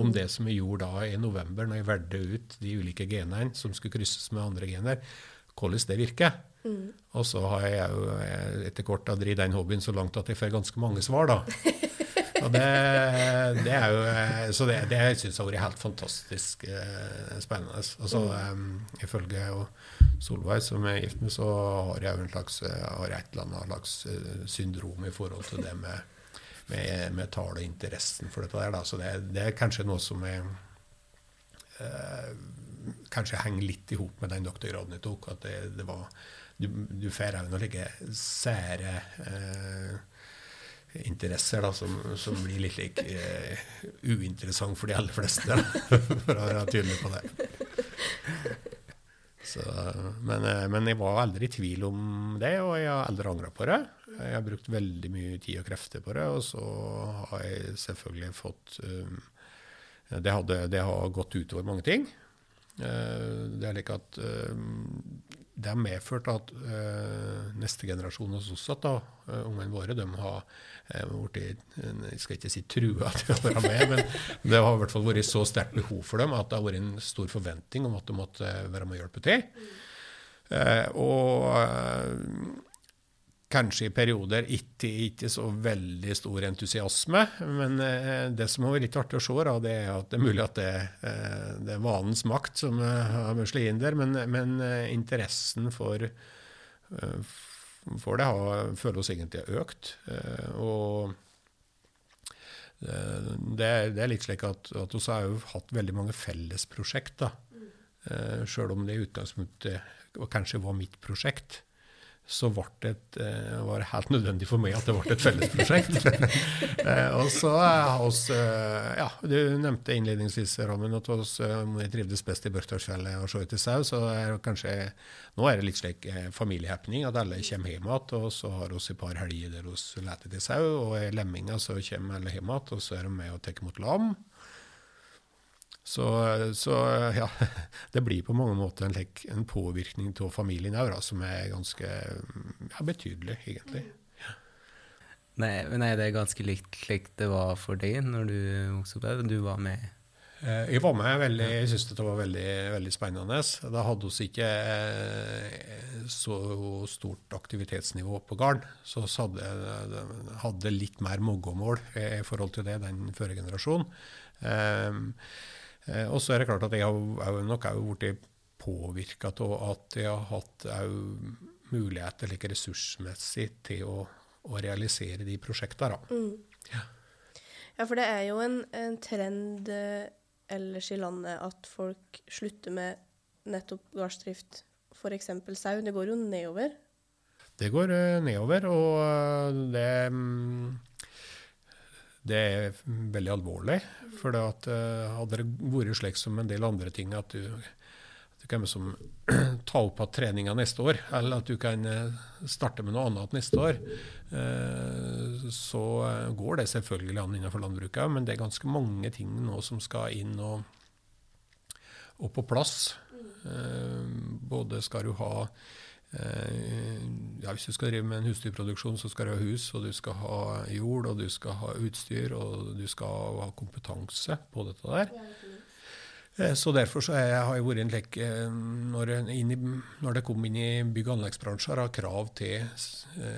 Om det som vi gjorde da i november, når jeg valgte ut de ulike genene som skulle krysses med andre gener, hvordan det virker. Mm. Og så har jeg jo eh, etter hvert dritt den hobbyen så langt at jeg får ganske mange svar, da. Og det, det er jo, eh, så det, det syns jeg har vært helt fantastisk eh, spennende. Altså, um, Ifølge Solveig, som er gift med, så har jeg en slags, har et eller annet slags syndrom i forhold til det med med, med tall og interessen for dette. der. Da. Så det, det, er kanskje noe som er, eh, kanskje henger litt i hop med den doktorgraden jeg tok. at det, det var, Du, du får òg noen like sære eh, interesser da, som, som, blir litt like, eh, uinteressant for de aller fleste, da, for å være tydelig på det. Så, men, eh, men, jeg var aldri i tvil om det, og jeg har aldri angra på det. Jeg har brukt veldig mye tid og krefter på det, og så har jeg selvfølgelig fått um, det, hadde, det, har gått utover mange ting. Det er like at det har medført at neste generasjon hos oss, da, ungene våre, de har blitt Jeg skal ikke si trua til å være med, men det har i hvert fall vært så sterkt behov for dem at det har vært en stor forventning om at de måtte være med og hjelpe til. Og Kanskje i perioder ikke, ikke, så veldig stor entusiasme. Men eh, det som har vært litt artig å se, da, det er at det er mulig at det, eh, det er vanens makt som eh, har muslet inn der. Men, men interessen for, for det har, føler oss egentlig har økt. Og det, det, er litt slik at, at vi har jo hatt veldig mange fellesprosjekt. da. Sjøl om det i utgangspunktet kanskje var mitt prosjekt så det et, eh, var det helt nødvendig for meg at det ble et fellesprosjekt. Eh, og så hos, eh, ja, Du nevnte innledningsvis Robin, at vi trivdes best i Børtdalsfjellet og så etter sau. så er kanskje, Nå er det litt slik familiehappening at alle kommer hjem igjen. Og så har vi et par helger der vi leter etter sau, og i lemminga så kommer alle hjem igjen, og så er de med og tar imot lam. Så, så, ja, det blir på mange måter en, en påvirkning av familien òg, som er ganske ja, betydelig, egentlig. Ja. Nei, nei, det er ganske likt slik det var for deg når du vokste opp? Du var med? Eh, jeg var med veldig, jeg syntes det var veldig, veldig spennende. Da hadde vi ikke eh, så stort aktivitetsnivå på gården. Så hadde, hadde litt mer moggemål i forhold til det den førre generasjonen. Eh, og så er det klart at jeg har nok òg blitt påvirka av at jeg har hatt muligheter like ressursmessig til å, å, realisere de prosjektene. Mm. Ja. ja. for det er jo en, en trend eh, ellers i landet at folk slutter med nettopp gardsdrift, f.eks. sau. Det går jo nedover. Det går uh, nedover, og det um, det er veldig alvorlig. For at, uh, hadde det vært slik som en del andre ting, at du, du kan liksom ta opp igjen treninga neste år, eller at du kan uh, starte med noe annet neste år, uh, så går det selvfølgelig an innenfor landbruket. Men det er ganske mange ting nå som skal inn og, og på plass. både skal du ha Eh, ja, hvis du skal drive med en husdyrproduksjon, så skal du ha hus, og du skal ha jord, og du skal ha utstyr, og du skal ha kompetanse på dette der. Eh, så derfor så jeg, har jeg vært en lek eh, når, når, det kom inn i bygg- og anleggsbransjer, har krav til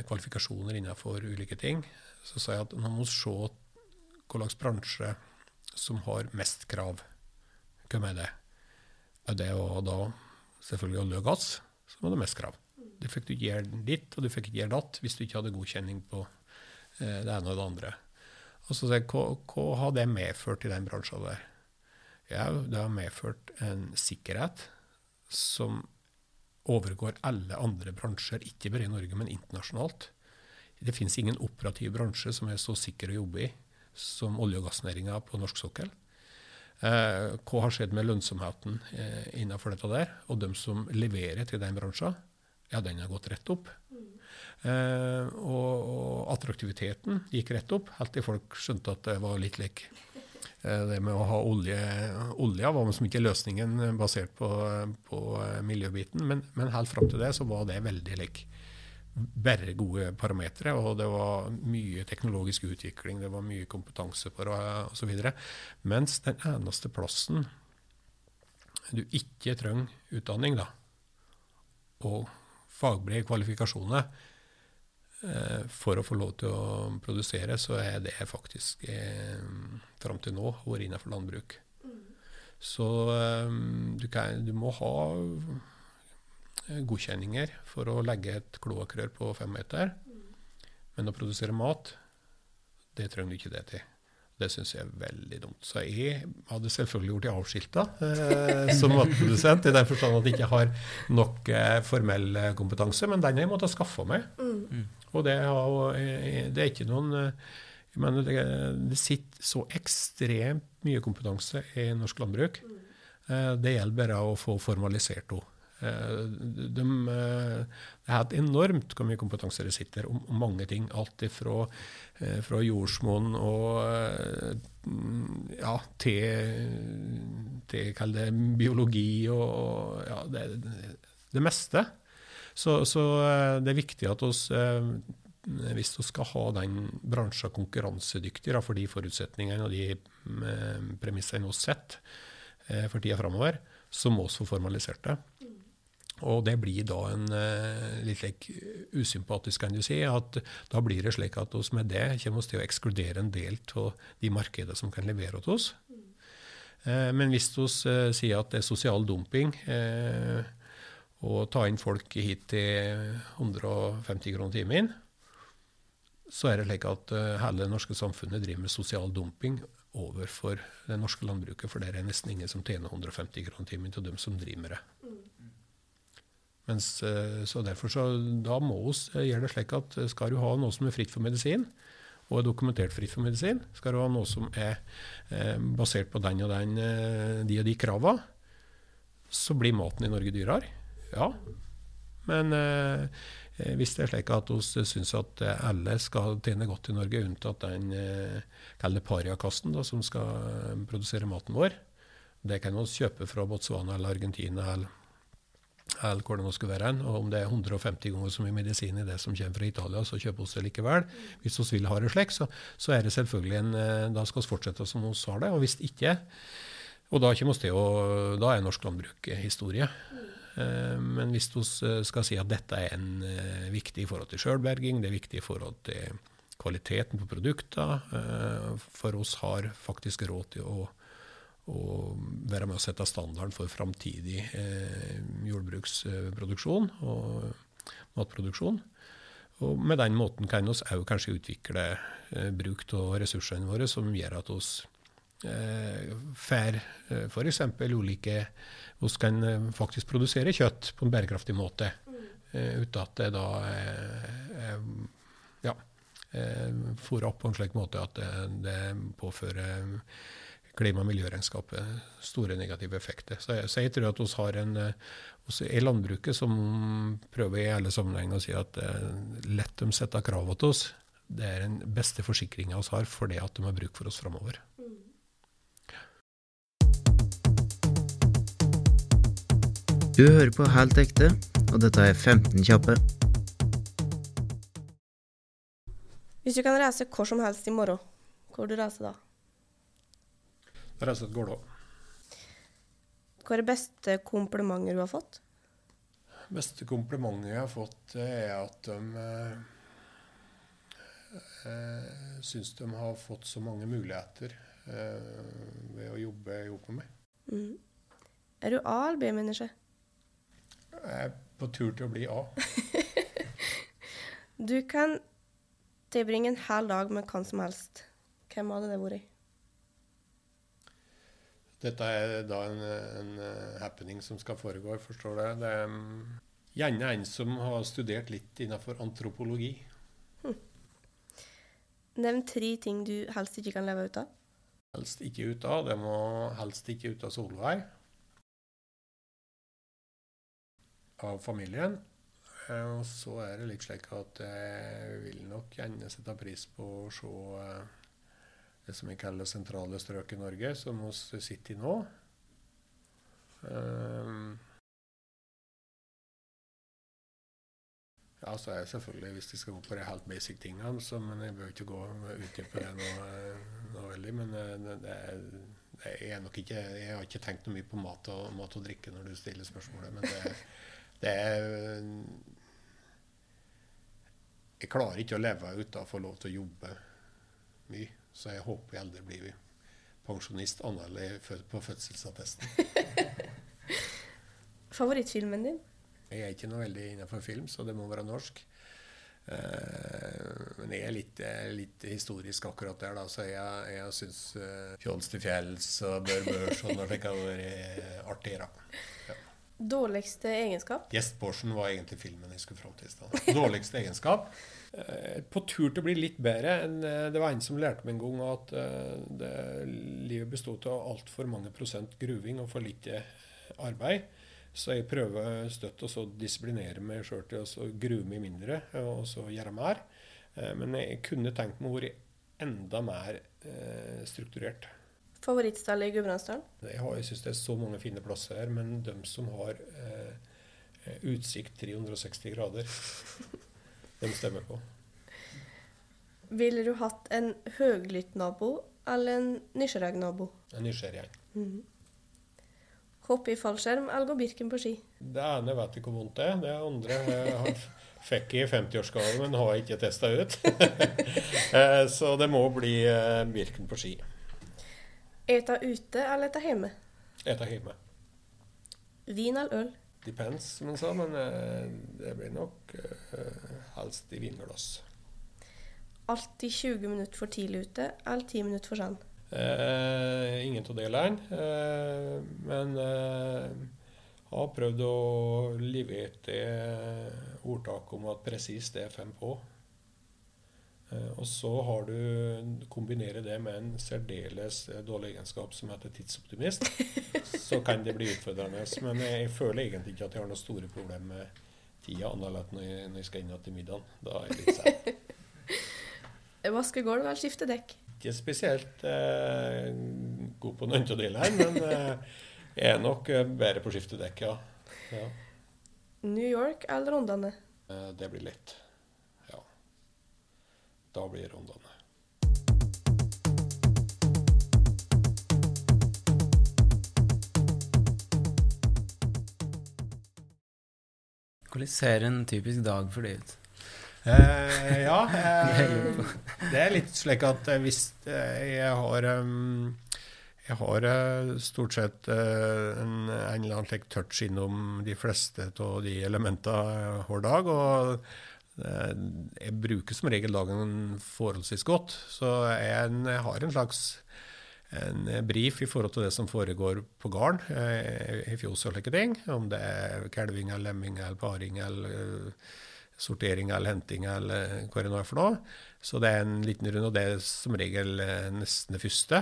kvalifikasjoner innenfor ulike ting, så sa jeg at man må se hva slags bransje som har mest krav. Hvem er det? Det er da selvfølgelig olje og gass som det mest krav. Du fikk ikke gjøre ditt, og du fikk ikke gjøre datt hvis du ikke hadde godkjenning på eh, det ene og det andre. Og så sier jeg, hva, hva har det medført i den bransjen der? Ja, det har medført en sikkerhet som overgår alle andre bransjer, ikke bare i Norge, men internasjonalt. Det finnes ingen operativ bransje som er så sikker å jobbe i som olje- og gassnæringa på norsk sokkel. Eh, hva har skjedd med lønnsomheten eh, innenfor dette der? Og de som leverer til den bransjen, ja, den har gått rett opp. Eh, og, og, attraktiviteten gikk rett opp, helt til folk skjønte at det var litt lek. Eh, det med å ha olje Olja var liksom ikke løsningen basert på, på miljøbiten, men, men, helt fram til det så var det veldig lik. Bare gode parametere, og det var mye teknologisk utvikling, det var mye kompetanse på det osv. Mens den eneste plassen du ikke trenger utdanning, da, og fagbrev, kvalifikasjoner, eh, for å få lov til å produsere, så er det faktisk eh, fram til nå vært innenfor landbruk. Så eh, du, kan, du, må ha eh, godkjenninger for å legge et kloakkrør på fem meter. Men å produsere mat, det trenger du ikke det til. Det syns jeg er veldig dumt. Så jeg hadde selvfølgelig gjort de avskilta eh, som matprodusent, i den forstand at jeg ikke har nok eh, formell eh, kompetanse, men den har jeg måttet skaffe meg. Mm. Og det, har, eh, det, er ikke noen eh, jeg mener, det, det, sitter så ekstremt mye kompetanse i norsk landbruk. Eh, det gjelder bare å få formalisert henne. De, det er et enormt hvor mye kompetanse det sitter om, mange ting. Alt fra, eh, fra jordsmonn og ja, til, til det, biologi og ja, det, det meste. Så, så, det er viktig at oss hvis vi skal ha den bransjen konkurransedyktig for de forutsetningene og de premissene vi setter for tida framover, så må vi få formalisert det. Og det blir da en uh, litt like, usympatisk, kan du si. at Da blir det slik at oss med det kommer oss til å ekskludere en del av de markedene som kan levere til oss. Uh, men hvis vi uh, sier at det er sosial dumping å ta inn folk hit til 150 kroner timen, så er det slik at hele det norske samfunnet driver med sosial dumping overfor det norske landbruket, for det er nesten ingen som tjener 150 kroner timen til dem som driver med det. Mens, eh, så derfor så, Da må oss gjøre det slik at eh, skal du ha noe som er fritt for medisin, og er dokumentert fritt for medisin, skal du ha noe som er eh, basert på den og den, eh, de og de krava, så blir maten i Norge dyrere. Ja. Men eh, eh hvis det er slik at vi syns at alle skal tjene godt i Norge, unntatt den eh, pariakasten som skal produsere maten vår, det kan vi kjøpe fra Botswana eller Argentina eller eller hvordan det skulle være. Og om det er 150 ganger så mye medisin i det som kommer fra Italia, så kjøper vi det likevel. Hvis vi vil ha det slik, så, så, er det selvfølgelig en eh, Da skal vi fortsette som vi har det. Og hvis ikke, og da, å, da er norsk landbruk historie. Eh, men hvis vi skal si at dette er en uh, viktig i forhold til sjølberging, det er viktig i forhold til kvaliteten på produkter, uh, for oss har faktisk råd til å og være med å sette standarden for framtidig eh, jordbruksproduksjon og matproduksjon. Og med den måten kan vi òg kanskje utvikle eh, bruk av ressursene våre som gjør at vi eh, får eh, f.eks. ulike Vi kan eh, faktisk produsere kjøtt på en bærekraftig måte eh, uten at det da eh, ja, eh, opp på en slik måte at det, det påfører klima- og miljøregnskapet store negative effekter. Så jeg, så jeg tror at vi har en også i landbruket som prøver i alle sammenhenger å si at eh, lett de setter krav til oss. Det er den beste forsikringa vi har for det at de har bruk for oss framover. Du hører på Helt ekte, og dette er 15 kjappe. Hvis du kan reise hvor som helst i morgen, hvor du reiser da? Rett og slett Gålå. Hva er det beste komplimentet du har fått? Det beste komplimentet jeg har fått, er at de eh, eh, syns de har fått så mange muligheter eh, ved å jobbe sammen med meg. Mm. Er du A- eller B-menneske? Jeg er på tur til å bli A. du kan tilbringe en hel dag med hvem som helst. Hvem hadde det vært? Dette er da en, en eh, happening som skal foregå, forstår du. Det er mm, gjerne en som har studert litt innenfor antropologi. Hm. Nevn tre ting du helst ikke kan leve ut av. Helst ikke ut av. Det må helst ikke ut av Solveig. Av familien. Eh, og så er det litt slik at jeg vil nok gjerne sette pris på å se eh, det som vi kaller sentrale strøk i Norge, som hos City nå. Um, ja, så er jeg selvfølgelig, hvis de skal gå på de helt basic tingene, så, men jeg bør ikke gå ut på det nå, nå veldig. Men eh, det, det, er nok ikke, jeg har ikke tenkt noe mye på mat og, mat og drikke når du stiller spørsmålet, men det, det er Jeg klarer ikke å leve uten å få lov til å jobbe mye. Så jeg håper jeg aldri blir pensjonist annerledes på fødselsattesten. Favorittfilmen din? Jeg er ikke noe veldig innenfor film, så det må være norsk. Uh, men jeg er litt, litt, historisk akkurat der, da, så jeg, jeg syns uh, Fjols til fjells og Bør Børs og det har vært artig. Da. Ja. Dårligste egenskap? Gjestborsen var egentlig filmen jeg skulle fram til. Dårligste egenskap? Eh, på tur til å bli litt bedre. enn eh, Det var en som lærte meg en gang at eh, det, livet bestod av altfor mange prosent gruving og for lite arbeid. Så jeg prøver støtt å disiplinere meg sjøl til å grue meg mindre og så gjøre mer. Eh, men jeg kunne tenkt meg å være enda mer strukturert. Favorittsted i Gudbrandsdalen? Jeg, syns det er så mange fine plasser her, men de som har eh, utsikt 360 grader, de stemmer på. Ville du hatt en høglytt-nabo eller en nysgjerrig nabo? En nysgjerrig. Mm -hmm. Hoppe i fallskjerm eller gå Birken på ski? Det ene vet jeg hvor vondt det er. Det andre jeg fikk i 50-årsgave, men har jeg ikke testa ut. Eh, så det må bli eh, Birken på ski. Eta ute eller eta hjemme? Eta hjemme. Vin eller øl? Depends, som han sa, men eh, det blir nok helst i vinglass. Alltid 20 minutter for tidlig ute eller 10 minutter for sen? Eh, ingen av delene. Eh, men eh, har prøvd å levere etter ordtak om at presis det er fem på. Eh, og så har du kombinere det med en særdeles dårlig egenskap som heter tidsoptimist. Så kan det bli utfordrende. Men jeg føler egentlig ikke at jeg har noen store problemer med tida, annet enn når jeg skal inn til middagen. Da er jeg litt sær. Vaske gulv eller skifte dekk? ikke spesielt eh, god på noen av delene, men eh, jeg er nok eh, bedre på å skifte dekk, ja. ja. New York eller Rondane? Eh, det blir lett. Da blir det Rondane. Hvordan ser en typisk dag for deg ut? Eh, ja. Eh, det er litt slik at hvis eh, jeg har um, jeg har stort sett en, en, eller annen slik touch innom de fleste av de elementene hver dag. Og jeg bruker som regel dagen forholdsvis godt. Så jeg, har en slags en brief i forhold til det som foregår på gården i fjøs og slike ting. Om det er kalving eller lemming eller paring eller sortering eller henting eller hva det nå er for noe. Så det er en liten runde, og det er som regel eh, nesten det første,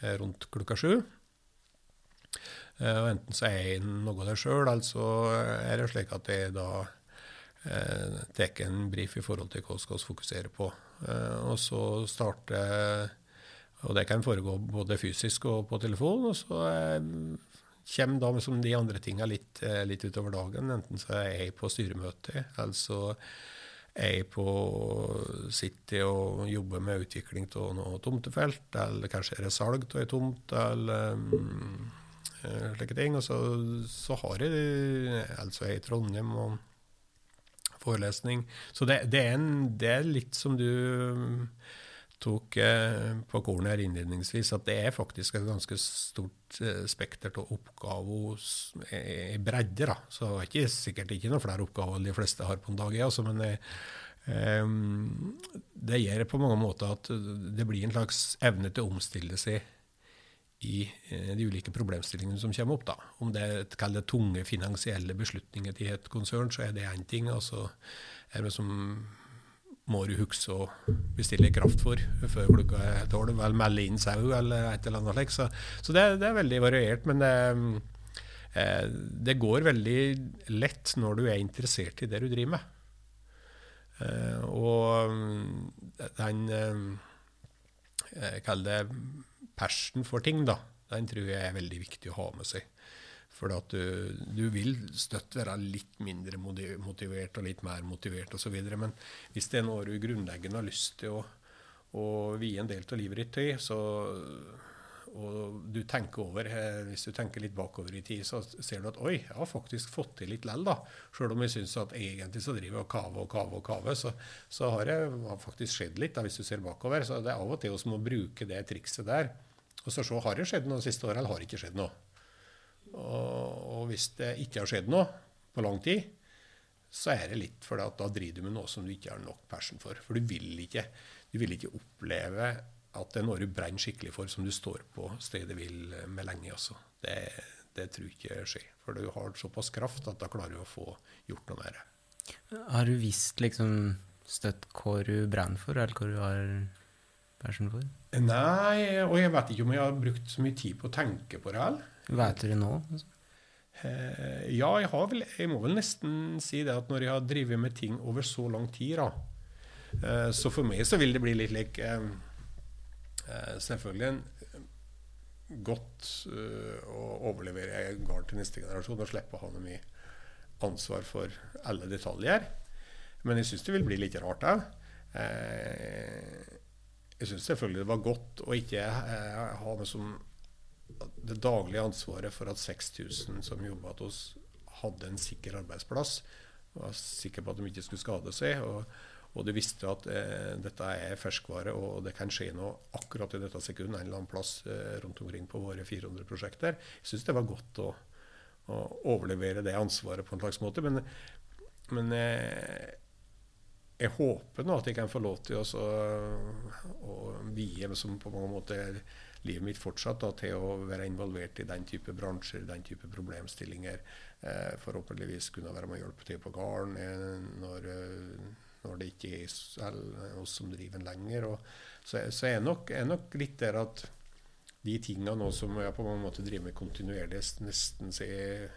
eh, rundt klokka sju. Eh, og enten så er jeg noe av det sjøl, så er det slik at jeg da eh, tar en brief i forhold til hva vi skal fokusere på. Eh, og så starter Og det kan foregå både fysisk og på telefon. Og så eh, kommer da som de andre tinga litt, eh, litt, utover dagen. Enten så er jeg på styremøte, eller så er jeg på City og jobber med utvikling av noe tomtefelt, eller kanskje er det salg av ei tomt, eller um, slike ting. Og så, så har jeg altså jeg i Trondheim og forelesning. Så det, det, er en, det er litt som du tok eh, på kornet her innledningsvis, at det er faktisk et ganske stort eh, spekter av oppgaver i bredde. da. Så det er ikke, sikkert ikke noen flere oppgaver de fleste har på en dag. Altså, men det, um, det gjør på mange måter at det blir en slags evne til å omstille seg i de ulike problemstillingene som kommer opp. da. Om det er det tunge finansielle beslutninger til et konsern, så er det én ting. altså er det som må du huske å bestille kraft for før klokka er tolv, eller melde inn sau eller et eller annet. Så, så det, det, er veldig variert. Men det, eh, det, går veldig lett når du er interessert i det du driver med. Eh, og den eh, kaller det passion for ting, da. Den tror jeg er veldig viktig å ha med seg. For at du, du, vil støtt være litt mindre motivert og litt mer motivert osv. Men hvis det er noe du grunnleggende har lyst til å, å vie en del av livet ditt til, så, og du tenker over, eh, hvis du tenker litt bakover i tid, så ser du at oi, jeg har faktisk fått til litt lell, da. Selv om jeg syns at egentlig så driver jeg og kaver og kaver og kaver, så, så har det faktisk skjedd litt, da, hvis du ser bakover. Så det er av og til vi må bruke det trikset der. Og så se har det skjedd noe de siste året, eller har det ikke skjedd noe. Og, og, hvis det ikke har skjedd noe på lang tid, så er det litt fordi at da driver du med noe som du ikke har nok passion for. For du vil ikke, du vil ikke oppleve at det er noe du brenner skikkelig for, som du står på stedet vil med lenge. Også. Det, det tror jeg ikke skjer. For du har såpass kraft at da klarer du å få gjort noe med. Har du visst liksom støtt hva du brenner for, eller hva du har passion for? Nei, og jeg vet ikke om jeg har brukt så mye tid på å tenke på det heller. Vet du det nå? Eh, ja, jeg, vel, jeg, må vel nesten si det at når jeg har drevet med ting over så lang tid, da, eh, så for meg så vil det bli litt lik eh, Selvfølgelig en godt å overlevere garn til neste generasjon og slippe å ha noe mye ansvar for alle detaljer. Men jeg syns det vil bli litt rart òg. Jeg syns selvfølgelig det var godt å ikke ha det som det daglige ansvaret for at 6000 som jobba hos oss, hadde en sikker arbeidsplass. Var sikker på at de ikke skulle skade seg. Og, og de visste at eh, dette er ferskvare, og det kan skje noe akkurat i dette sekundet en eller annen plass eh, rundt omkring på våre 400 prosjekter. Jeg syns det var godt å, å, overlevere det ansvaret på en slags måte. Men, men eh, jeg håper nå at jeg kan få lov til å, å vie som på mange måter livet mitt fortsatt da, til å være involvert i den type bransjer, den type problemstillinger. Eh, forhåpentligvis kunne være med å hjelpe til på gården eh, når, eh, når, det ikke er oss som driver den lenger. Og, så, så er nok, er nok litt der at de tingene nå som jeg på mange måter driver med kontinuerlig, nesten siden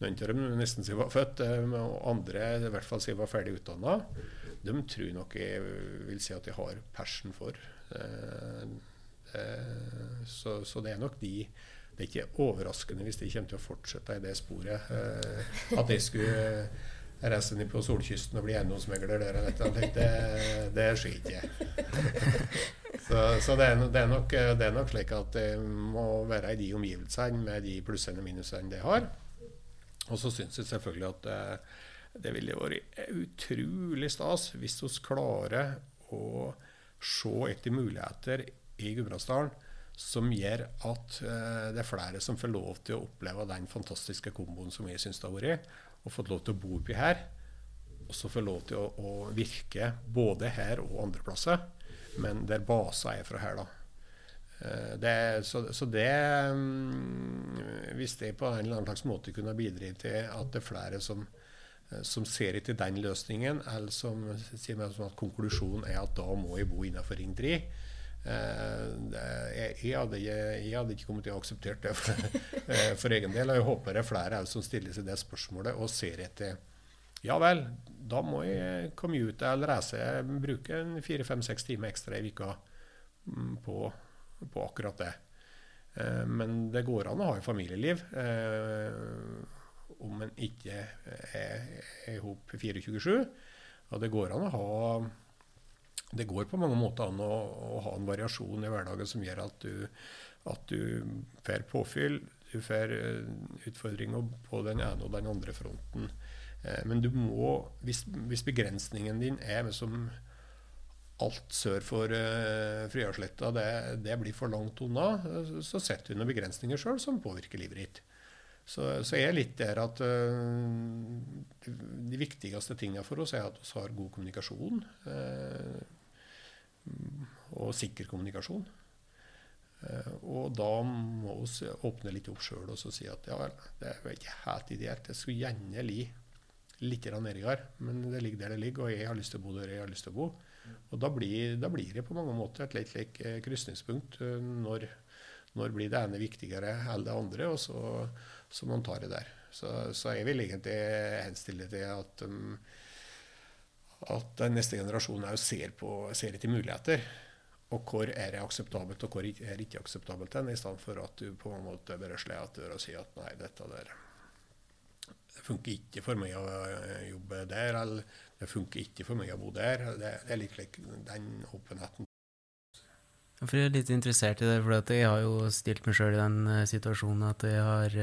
noen av dem nesten siden de var født, eh, og andre i hvert fall siden de var ferdig utdanna, de tror nok jeg vil si at de har passion for. Eh, Eh, så, så, det er nok de Det er ikke overraskende hvis de kommer til å fortsette i det sporet. Eh, at de skulle reise ned på solkysten og bli eiendomsmegler der eller noe. Det, det skjer ikke. Så, så det, er, det, er nok, det, er, nok, slik at det må være i de omgivelsene med de plussene og minusene det har. Og så syns jeg selvfølgelig at det, det ville vært utrolig stas hvis vi klarer å se etter muligheter i Gudbrandsdalen som gjør at eh, det er flere som får lov til å oppleve den fantastiske komboen som jeg syns det har vært, og fått lov til å bo oppi her. Og så får lov til å, å, virke både her og andre plasser, men der basen er fra her, da. Eh, det, så, så, det um, Hvis det på en eller annen slags måte kunne bidra til at det er flere som, eh, som ser etter den løsningen, eller som sier meg at konklusjonen er at da må jeg bo innenfor Ring 3, Eh, jeg, jeg, hadde, jeg, hadde, ikke kommet til å akseptert det for, for, egen del. Og jeg håper det er flere som stiller seg det spørsmålet og ser etter Ja vel, da må jeg komme ut eller reise. Bruke fire-fem-seks timer ekstra i vika mm, på, på, akkurat det. Eh, men det går an å ha et familieliv om en ikke er i hop 24-27. Og det går an å ha det går på mange måter an å, å, ha en variasjon i hverdagen som gjør at du, at du får påfyll, du får uh, utfordringer på den ene og den andre fronten. Men du må, hvis, hvis, begrensningen din er som alt sør for uh, Friasletta, det, det, blir for langt unna, så setter vi noen begrensninger sjøl som påvirker livet ditt. Så, så jeg er litt der at uh, de viktigste tingene for oss er at vi har god kommunikasjon. Uh, og sikker kommunikasjon. Uh, og da må vi åpne litt opp sjøl og si at ja vel, det er ikke helt ideelt. Jeg skulle gjerne li litt nedigar, men det ligger der det ligger, og jeg har lyst til å bo der jeg har lyst til å bo. Og da blir, da blir det på mange måter et litt like, eh, krysningspunkt. Eh, når, når, blir det ene viktigere enn det andre? Og så, så man tar det der. Så, så jeg vil egentlig henstille til at um, at neste generasjon òg ser, ser etter muligheter. Og hvor er det akseptabelt, og hvor er det ikke akseptabelt hen, i stedet for at du på en måte bare slår av døra og sier at nei, dette der funker ikke for meg å jobbe der, eller det funker ikke for meg å bo der. Det, det er litt like den åpenheten. For Jeg er litt interessert i det, for jeg har jo stilt meg sjøl i den uh, situasjonen at jeg har,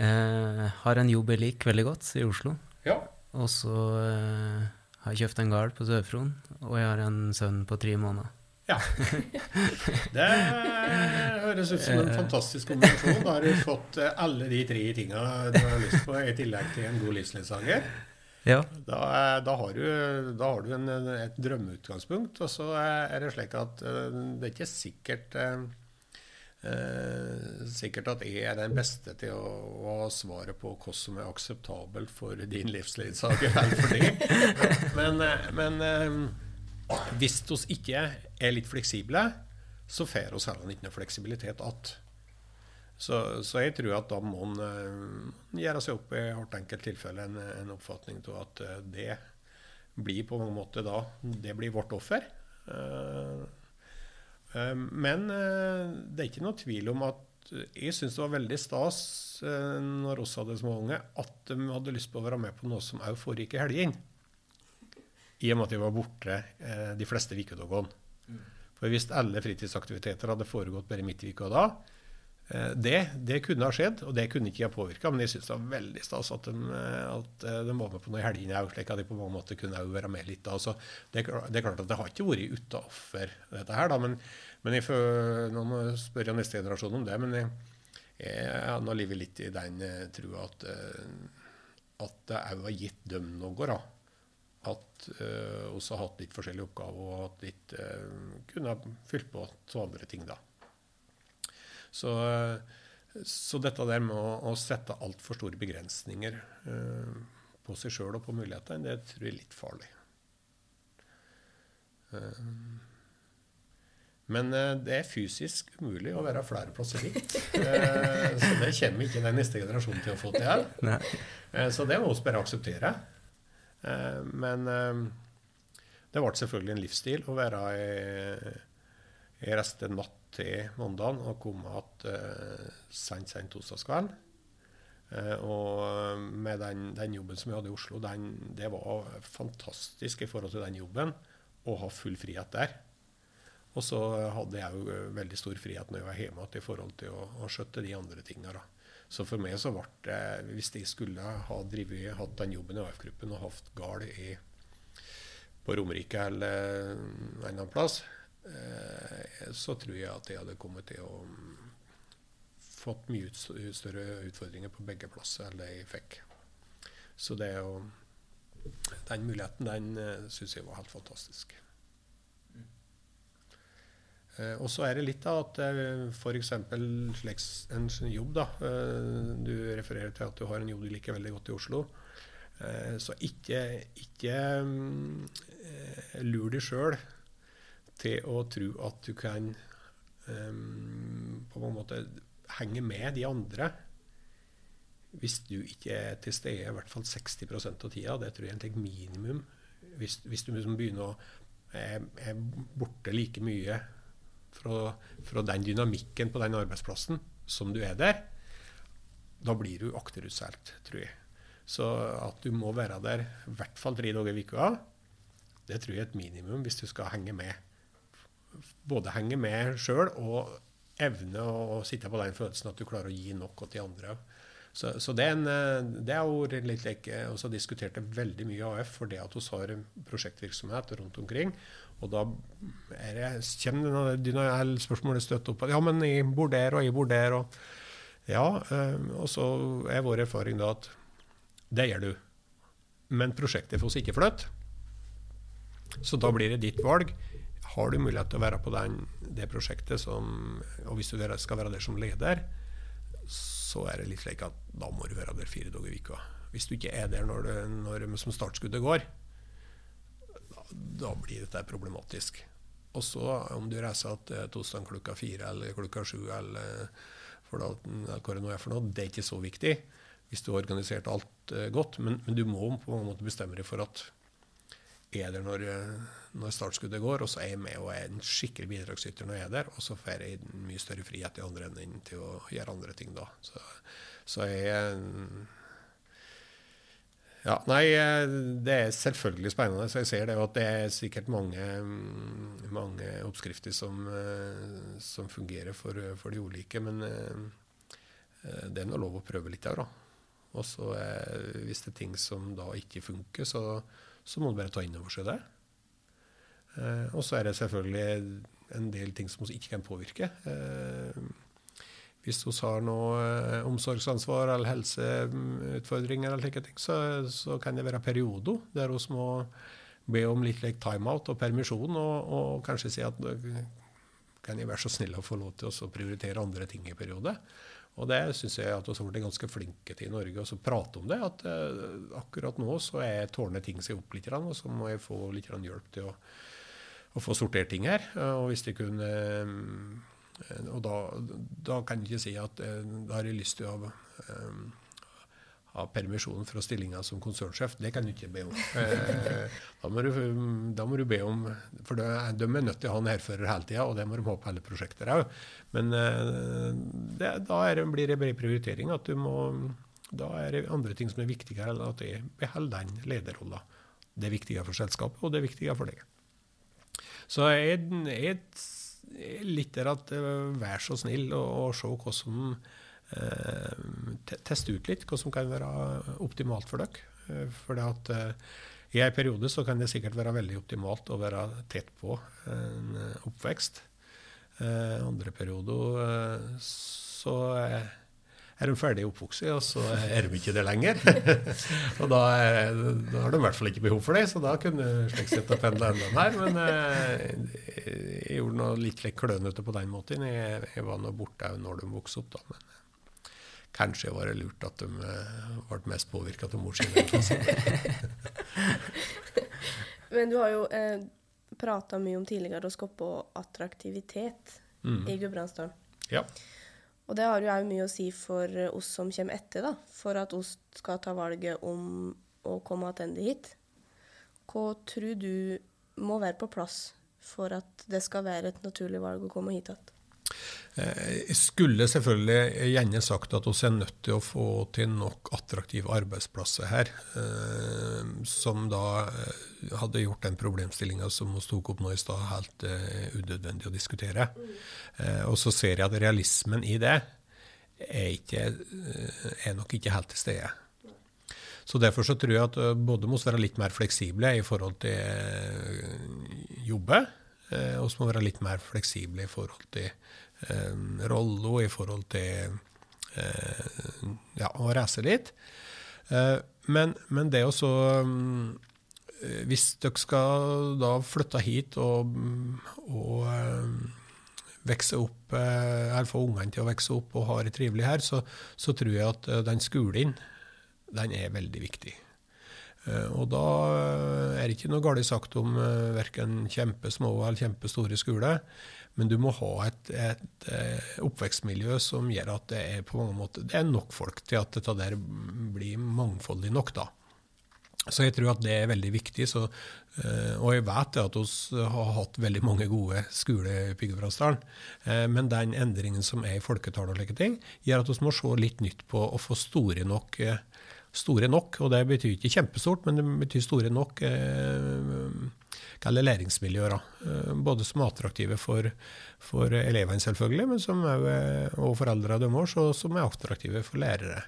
uh, har en jobb jeg liker veldig godt i Oslo. Ja. Og så uh, har jeg kjøpt en gard på Sør-Fron, og jeg har en sønn på tre måneder. Ja. Det høres ut som en fantastisk kombinasjon. Da har du fått eh, alle de tre tinga du har lyst på, i tillegg til en god livsledsager. Ja. Da, da, har du, da har du en, et drømmeutgangspunkt. Og så er det slik at eh, det er ikke sikkert Eh, sikkert at jeg er den beste til å, å ha svaret på hva som er akseptabelt for din livsledsager. Men, eh, men eh, hvis vi ikke er litt fleksible, så får vi heller ikke noe fleksibilitet igjen. Så, så, jeg tror at da må en uh, gjøre seg opp i hvert enkelt tilfelle en, en oppfatning av at uh, det blir på mange måter da Det blir vårt offer. Uh, men det er ikke noe tvil om at jeg syns det var veldig stas når oss hadde små unge, at de hadde lyst på å være med på noe som òg foregikk i helgene. I og med at de var borte de fleste ukedagene. Mm. For hvis alle fritidsaktiviteter hadde foregått bare midt i uka da, Eh, det, det, kunne ha skjedd, og det kunne ikke jeg påvirka, men jeg syns det var veldig stas at, de, eh, at eh, de var med på noe i helgene òg, slik at de på mange måter kunne være med litt. Altså, det, det, er klart at det har ikke vært utafor dette her, da, men, men jeg får, nå må jeg spørre neste generasjon om det. Men jeg, jeg nå lever litt i den trua at, at det òg har gitt dem noe. da. At uh, har hatt litt forskjellige oppgaver og at litt uh, kunne ha fylt på til andre ting. da. Så, så dette der med å, å sette altfor store begrensninger uh, på seg sjøl og på mulighetene, det tror jeg er litt farlig. Uh, men det er fysisk umulig å være flere plasser likt. så det kommer ikke den neste generasjonen til å få til. så det må vi bare akseptere. men det ble selvfølgelig en livsstil å være i, i resten natt til mandagen og kom igjen uh, sent, sent torsdagskveld. Uh, og med den, den, jobben som vi hadde i Oslo, den, det var fantastisk i forhold til den jobben å ha full frihet der. Og så hadde jeg jo veldig stor frihet når jeg var hjemme i forhold til å, å skjøtte de andre tingene. Så for meg så ble det, hvis jeg skulle ha drivet, hatt den jobben i AF-gruppen og hatt gard på Romerike eller en annen plass, Eh, så tror jeg at jeg hadde kommet til å mm, fått mye større utfordringer på begge plasser enn det jeg fikk. Så det å Den muligheten, den uh, syns jeg var helt fantastisk. Mm. Og så er det litt av at f.eks. en jobb da, Du refererer til at du har en jobb du liker veldig godt i Oslo. så ikke, ikke um, lur deg sjøl til å tro at du kan um, på en måte henge med de andre hvis du ikke er til stede i hvert fall 60% av tida. Det tror jeg er et minimum. Hvis, hvis du liksom begynner å er, er borte like mye fra, fra, den dynamikken på den arbeidsplassen som du er der, da blir du akterutseilt, tror jeg. Så at du må være der i hvert fall tre dager i uka, det tror jeg er et minimum hvis du skal henge med både henge med sjøl og evne å sitte på den følelsen at du klarer å gi nok til andre. Så, så det, er en, eh, det er jo litt like, også diskuterte veldig mye AF for det at vi har prosjektvirksomhet rundt omkring. Og da er det, kommer denne spørsmålet støtt opp ja, men jeg bor der, og jeg bor der. Og, ja, eh, og så er vår erfaring da at det gjør du. Men prosjektet får oss ikke flytte. Så da blir det ditt valg har du mulighet til å være på den, det prosjektet, som, og hvis du skal være der som leder, så er det litt slik at da må du være der fire dager i uka. Hvis du ikke er der når, det, når som startskuddet går, da, da, blir dette problematisk. Og så om du reiser til torsdag klokka fire eller klokka sju, eller for eller hva det nå er for noe, det er ikke så viktig hvis du har organisert alt uh, godt. Men, men, du må på en måte bestemme deg for at er der når, når, startskuddet går, og så er jeg med og er en skikkelig bidragsyter når jeg er der. Og så får jeg mye større frihet i andre enden til å gjøre andre ting da. Så, så jeg ja, nei, det er selvfølgelig spennende. Så jeg ser det at det er sikkert mange, mange oppskrifter som, som fungerer for, for, de ulike. Men eh, det er nå lov å prøve litt av. da. Og så hvis det er ting som da ikke funker, så, så må du bare ta inn over seg det. Eh, og så er det selvfølgelig en del ting som vi ikke kan påvirke. Eh, hvis vi har noe eh, omsorgsansvar eller helseutfordringer, eller slike ting, så, så, kan det være perioder der vi må be om litt like timeout og permisjon, og, og, kanskje si at kan jeg være så snill å få lov til å prioritere andre ting i periode? Og det syns jeg at vi har blitt ganske flinke til i Norge, å prate om det. At akkurat nå så er tårner ting seg opp litt, og så må jeg få litt hjelp til å, å få sortert ting her. og hvis de kunne um, og da, da, kan jeg ikke si at da har jeg lyst til å ha permisjon fra stillinga som konsernsjef. Det kan du ikke be om. da, må du, da, må du, be om For de er nødt til å ha en hærfører hele tida, og det må de ha på hele prosjekter òg. Men det, da det, blir det bred prioritering. at du må da er det andre ting som er viktigere enn at jeg beholder den lederrolla. Det er viktigere for selskapet, og det er viktigere for deg. Så jeg, jeg jeg litt der at uh, vær så snill og, og se hva som uh, Teste ut litt hva som kan være optimalt for dere. Uh, for det at i en periode så kan det sikkert være veldig optimalt å være tett på en oppvekst. andre perioder så er de ferdig oppvokst, og så er de ikke det lenger. og da, da, har de i hvert fall ikke behov for det, så da kunne du slik sett ha pendla enda mer. Men eh, jeg gjorde noe litt like klønete på den måten. Jeg, jeg var nå borte når de vokste opp, da. Men eh, kanskje var det lurt at de eh, ble mest påvirka av mor sin. men du har jo eh, prata mye om tidligere å skape attraktivitet mm. i Gudbrandsdalen. Ja. Og det har jo òg mye å si for oss som kommer etter, da, for at oss skal ta valget om å komme tilbake hit. Hva tror du må være på plass for at det skal være et naturlig valg å komme hit igjen? Jeg eh, skulle selvfølgelig gjerne sagt at vi er nødt til å få til nok attraktive arbeidsplasser her, eh, som da eh, hadde gjort den problemstillinga som vi tok opp nå i stad, helt unødvendig å diskutere. Og så ser jeg at realismen i det er, ikke, er nok ikke helt til stede. Så Derfor så tror jeg at både må være litt mer fleksible i forhold til jobbe, og så må være litt mer fleksible i forhold til eh, rolla, i forhold til eh, ja, å reise litt. Eh, men, men, det å så eh, Hvis dere skal da flytte hit og, og eh, vokse opp, eh, eller få ungene til å vokse opp og ha det trivelig her, så, så tror jeg at den skolen den er veldig viktig. Og da er det ikke noe galt sagt om verken kjempesmå eller kjempestore skoler. Men du må ha et, et, eh, oppvekstmiljø som gjør at det er på mange måter, det er nok folk til at dette der blir mangfoldig nok. da. Så jeg tror at det er veldig viktig. Så, eh, og jeg vet at vi har hatt veldig mange gode skoler i Gudbrandsdalen. Eh, men den endringen som er i folketallet, og like ting, gjør at vi må se litt nytt på å få store nok, store nok. Og det betyr ikke kjempestort, men det betyr store nok kalle læringsmiljøer. Eh, både som er attraktive for, for elevene, selvfølgelig, men som er, og foreldrene deres, og som er attraktive for lærere.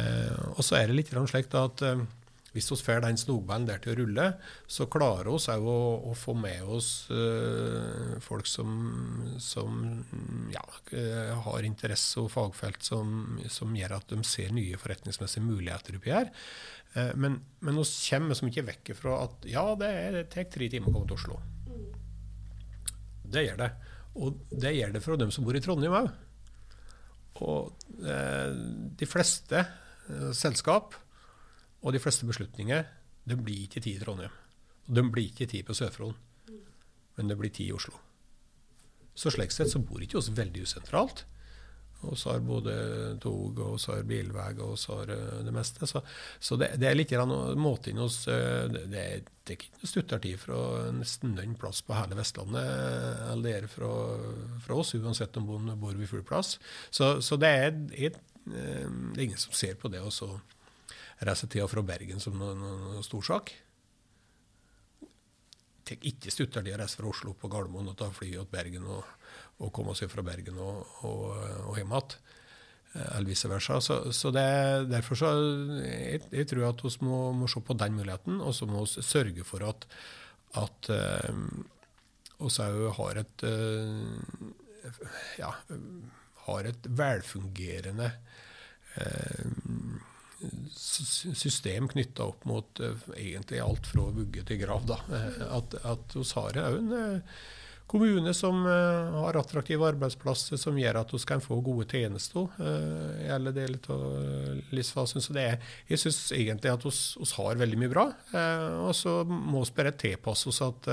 Eh, og så er det litt slik at eh, hvis vi får den snogballen der til å rulle, så klarer vi òg å, å, få med oss uh, folk som, som ja, har interesse og fagfelt som, som, gjør at de ser nye forretningsmessige muligheter oppi her. Eh, men, men vi kommer som ikke vekk fra at ja, det tar tre timer å komme til Oslo. Det gjør det. Og det gjør det for dem som bor i Trondheim òg. Og eh, de fleste eh, selskap og de fleste beslutninger det blir ikke ti i Trondheim. Og de blir ikke ti på Sør-Fron, men det blir ti i Oslo. Så slik sett så bor ikke oss veldig usentralt. Og så har både tog og så har bilvei og så har eh, det meste. Så, så det, det, er litt måten hos eh, det, er ikke stuttertid fra nesten noen plass på hele Vestlandet eller er fra, fra oss, uansett om vi bor ved full plass. Så, så det, er, er, eh, det, er, ingen som ser på det å reise til og fra Bergen som noen, noen stor sak. Det ikke ikke de å reise fra Oslo på Gardermoen og ta fly til Bergen. og og, komme seg fra Bergen og, og, og hjem igjen. Eh, eller vice versa. Så, så det, derfor så jeg, jeg tror at vi må, må, se på den muligheten, og så må vi sørge for at, at vi uh, òg har et uh, ja, har et velfungerende uh, system knytta opp mot egentlig alt fra vugge til grav. Da. At, at vi har òg en kommune som har attraktive arbeidsplasser som gjør at vi kan få gode tjenester i alle deler av livsfasen. Så er, jeg syns egentlig at vi har veldig mye bra. og så må vi bare tilpasse oss at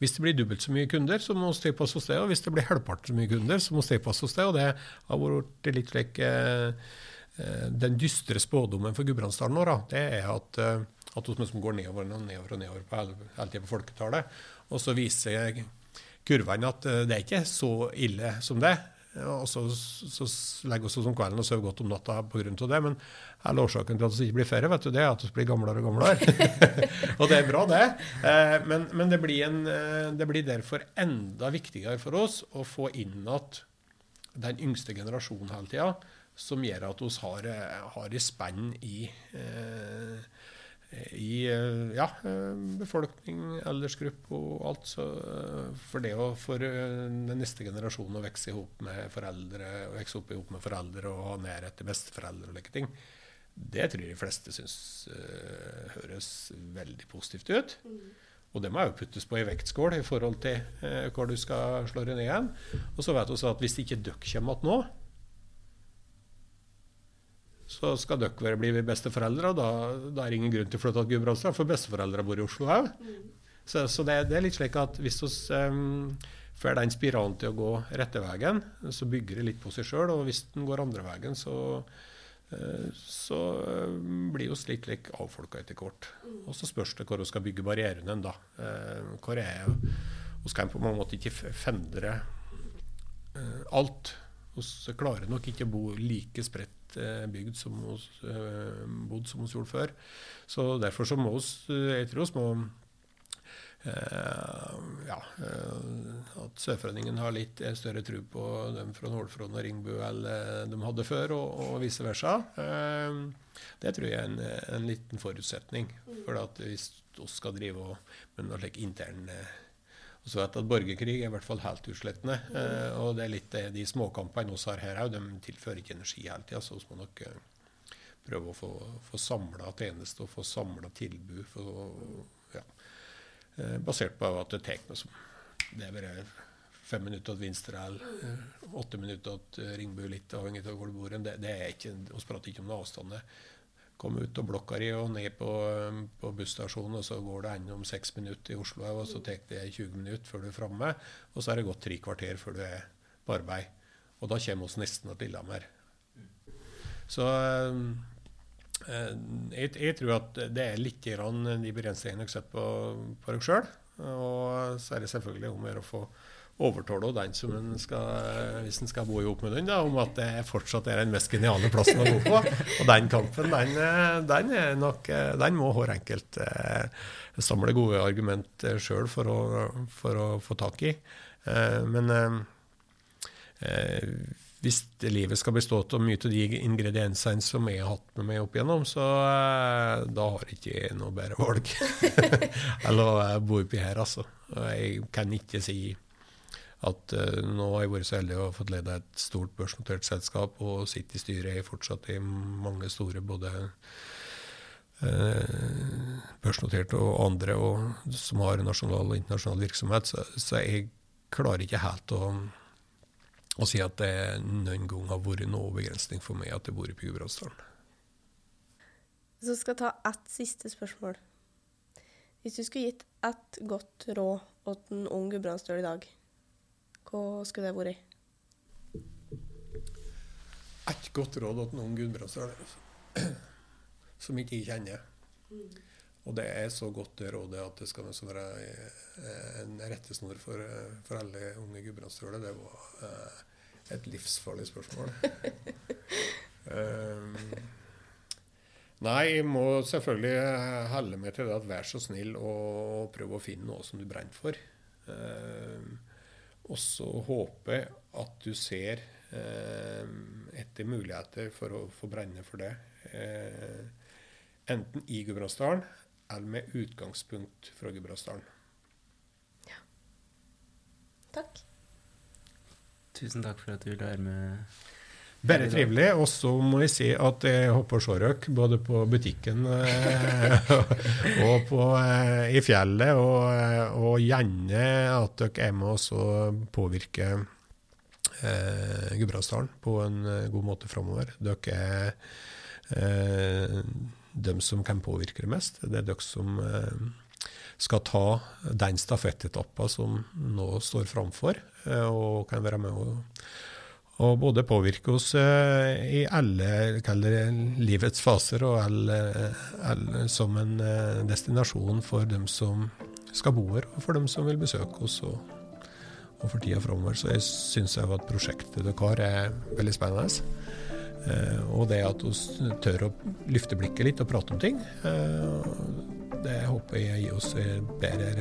Hvis det blir dobbelt så mye kunder, så må vi tilpasse oss det. Og hvis det blir halvparten så mye kunder, så må vi tilpasse oss det. Og det har vært litt slik eh, eh, Den dystre spådommen for Gudbrandsdalen nå, det er at, eh, at vi går nedover og nedover og nedover på hele, hele på folketallet. Og så viser kurvene at det er ikke så ille som det. Og så, så legger vi oss om kvelden og sover godt om natta pga. det. Men hele årsaken til at vi ikke blir færre, vet du, det er at vi blir gamlere og gamlere. og det er bra, det. Eh, men, men det, blir en, eh, det, blir derfor enda viktigere for oss å få inn igjen den yngste generasjonen hele tida, som gjør at vi har, eh, har spenn i eh, i eh, ja, befolkning, aldersgruppe og alt. Så for det å for den neste generasjonen å vokse ihop med foreldre, vokse opp ihop med foreldre og ha nærhet til besteforeldre og like ting, det tror jeg de fleste syns uh, høres veldig positivt ut. Og det må jo puttes på i vektskål i forhold til uh, hvor du skal slå deg ned igjen. Og så vet vi at hvis ikke dere kommer igjen nå, så skal dere bli besteforeldre. Og da, da, er det ingen grunn til å flytte til Gudbrandsdalen, for besteforeldre bor i Oslo òg. Mm. Så, så det, det, er litt slik at hvis vi um, får den spiralen til å gå rette veien, så bygger det litt på seg sjøl. Og hvis den går andre veien, så, uh, så uh, blir vi litt like avfolka etter hvert. Og så spørs det hvor vi skal bygge barrierene da. Uh, hvor er Vi skal på en måte ikke fendre alt. Vi klarer nok ikke å bo like spredt Eh, bygd som hos, eh, bodd som vi gjorde før. Så derfor så må vi, eh, jeg tror vi må ja, at Sørforeningen har litt større tro på dem fra Nordfron og Ringbu enn de hadde før, og, og vice versa. Det tror jeg er en, en liten forutsetning. For at hvis vi skal drive med noe slik intern og så etter at Borgerkrig er i hvert fall helt utslettende. Eh, og det er litt de småkampene vi har her òg, de tilfører ikke energi hele tida. Så vi må nok eh, prøve å få, få samla tjenester og få samla tilbud. For, ja. eh, basert på at det tar noe som Det er bare fem minutter til Vinstrel, eh, åtte minutter til Ringbu, litt avhengig av hvor du bor. Det, det er ikke, Vi prater ikke om noe avstand. Kom ut av blokka di og ned på, på busstasjonen, og så går det ennå seks minutter i Oslo, og så tar det 20 minutter før du er framme. Og så er det gått tre kvarter før du er på arbeid. Og da kommer vi nesten til Lillehammer. Så eh, jeg, jeg, tror at det er litt grann de begrensningene dere setter på, på dere sjøl. Og så er det selvfølgelig om å gjøre å få overtale den som en skal, hvis en skal bo i hop med den, da, om at det fortsatt er den mest geniale plassen å bo på. Og den kampen, den, den, nok, den må hver enkelt eh, samle gode argument sjøl for, for, å få tak i. Eh, men eh, eh, hvis livet skal bestå av mye av de ingrediensene som jeg har hatt med meg opp igjennom, så eh, da har jeg ikke noe bedre valg enn å bo oppi her, altså. Jeg kan ikke si at uh, nå har jeg vært så heldig å ha fått lede et stort børsnotert selskap og sitte i styret jeg fortsatt i mange store både uh, børsnoterte og andre og, som har nasjonal og internasjonal virksomhet. Så, så jeg klarer ikke helt å, å, si at det noen gang har vært noe begrensning for meg at jeg bor i Gudbrandsdalen. Så skal jeg ta ett siste spørsmål. Hvis du skulle gitt ett godt råd til en ung gudbrandsdøl i dag, hva skulle det vært? Et godt råd til noen gudbrandsdøl som ikke jeg kjenner. Mm. Og det er så godt det rådet at det skal være eh, en rettesnor for, eh, for alle unge gudbrandsdøler. Det var uh, et livsfarlig spørsmål. um, nei, jeg må selvfølgelig holde meg til det at vær så snill og prøve å finne noe som du brenner for. Uh, og så håpe at du ser eh, etter muligheter for å få brenne for det. Eh, enten i Gudbrandsdalen eller med utgangspunkt fra Gudbrandsdalen. Ja. Takk. Tusen takk for at du ville være med bare trivelig. Og så må jeg si at jeg håper se dere både på butikken eh, og på, eh, i fjellet. Og, eh, og, gjerne at dere er med oss og påvirker eh, Gudbrandsdalen på en god måte framover. Dere er eh, de som kan påvirke det mest. Det er dere som eh, skal ta den stafettetappen som nå står framfor, og kan være med å og både påvirke oss eh, i alle livets faser, og alle, alle, som en eh, destinasjon for dem som skal bo her, og for dem som vil besøke oss. og, og for tida framover. Så jeg syns at prosjektet dere har, er veldig spennende. Eh, og det at vi tør å løfte blikket litt og prate om ting, det håper jeg gir oss et bedre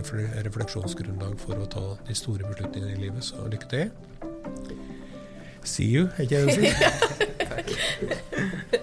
refleksjonsgrunnlag for å ta de store beslutningene i livet. Så lykke til. See you, er ikke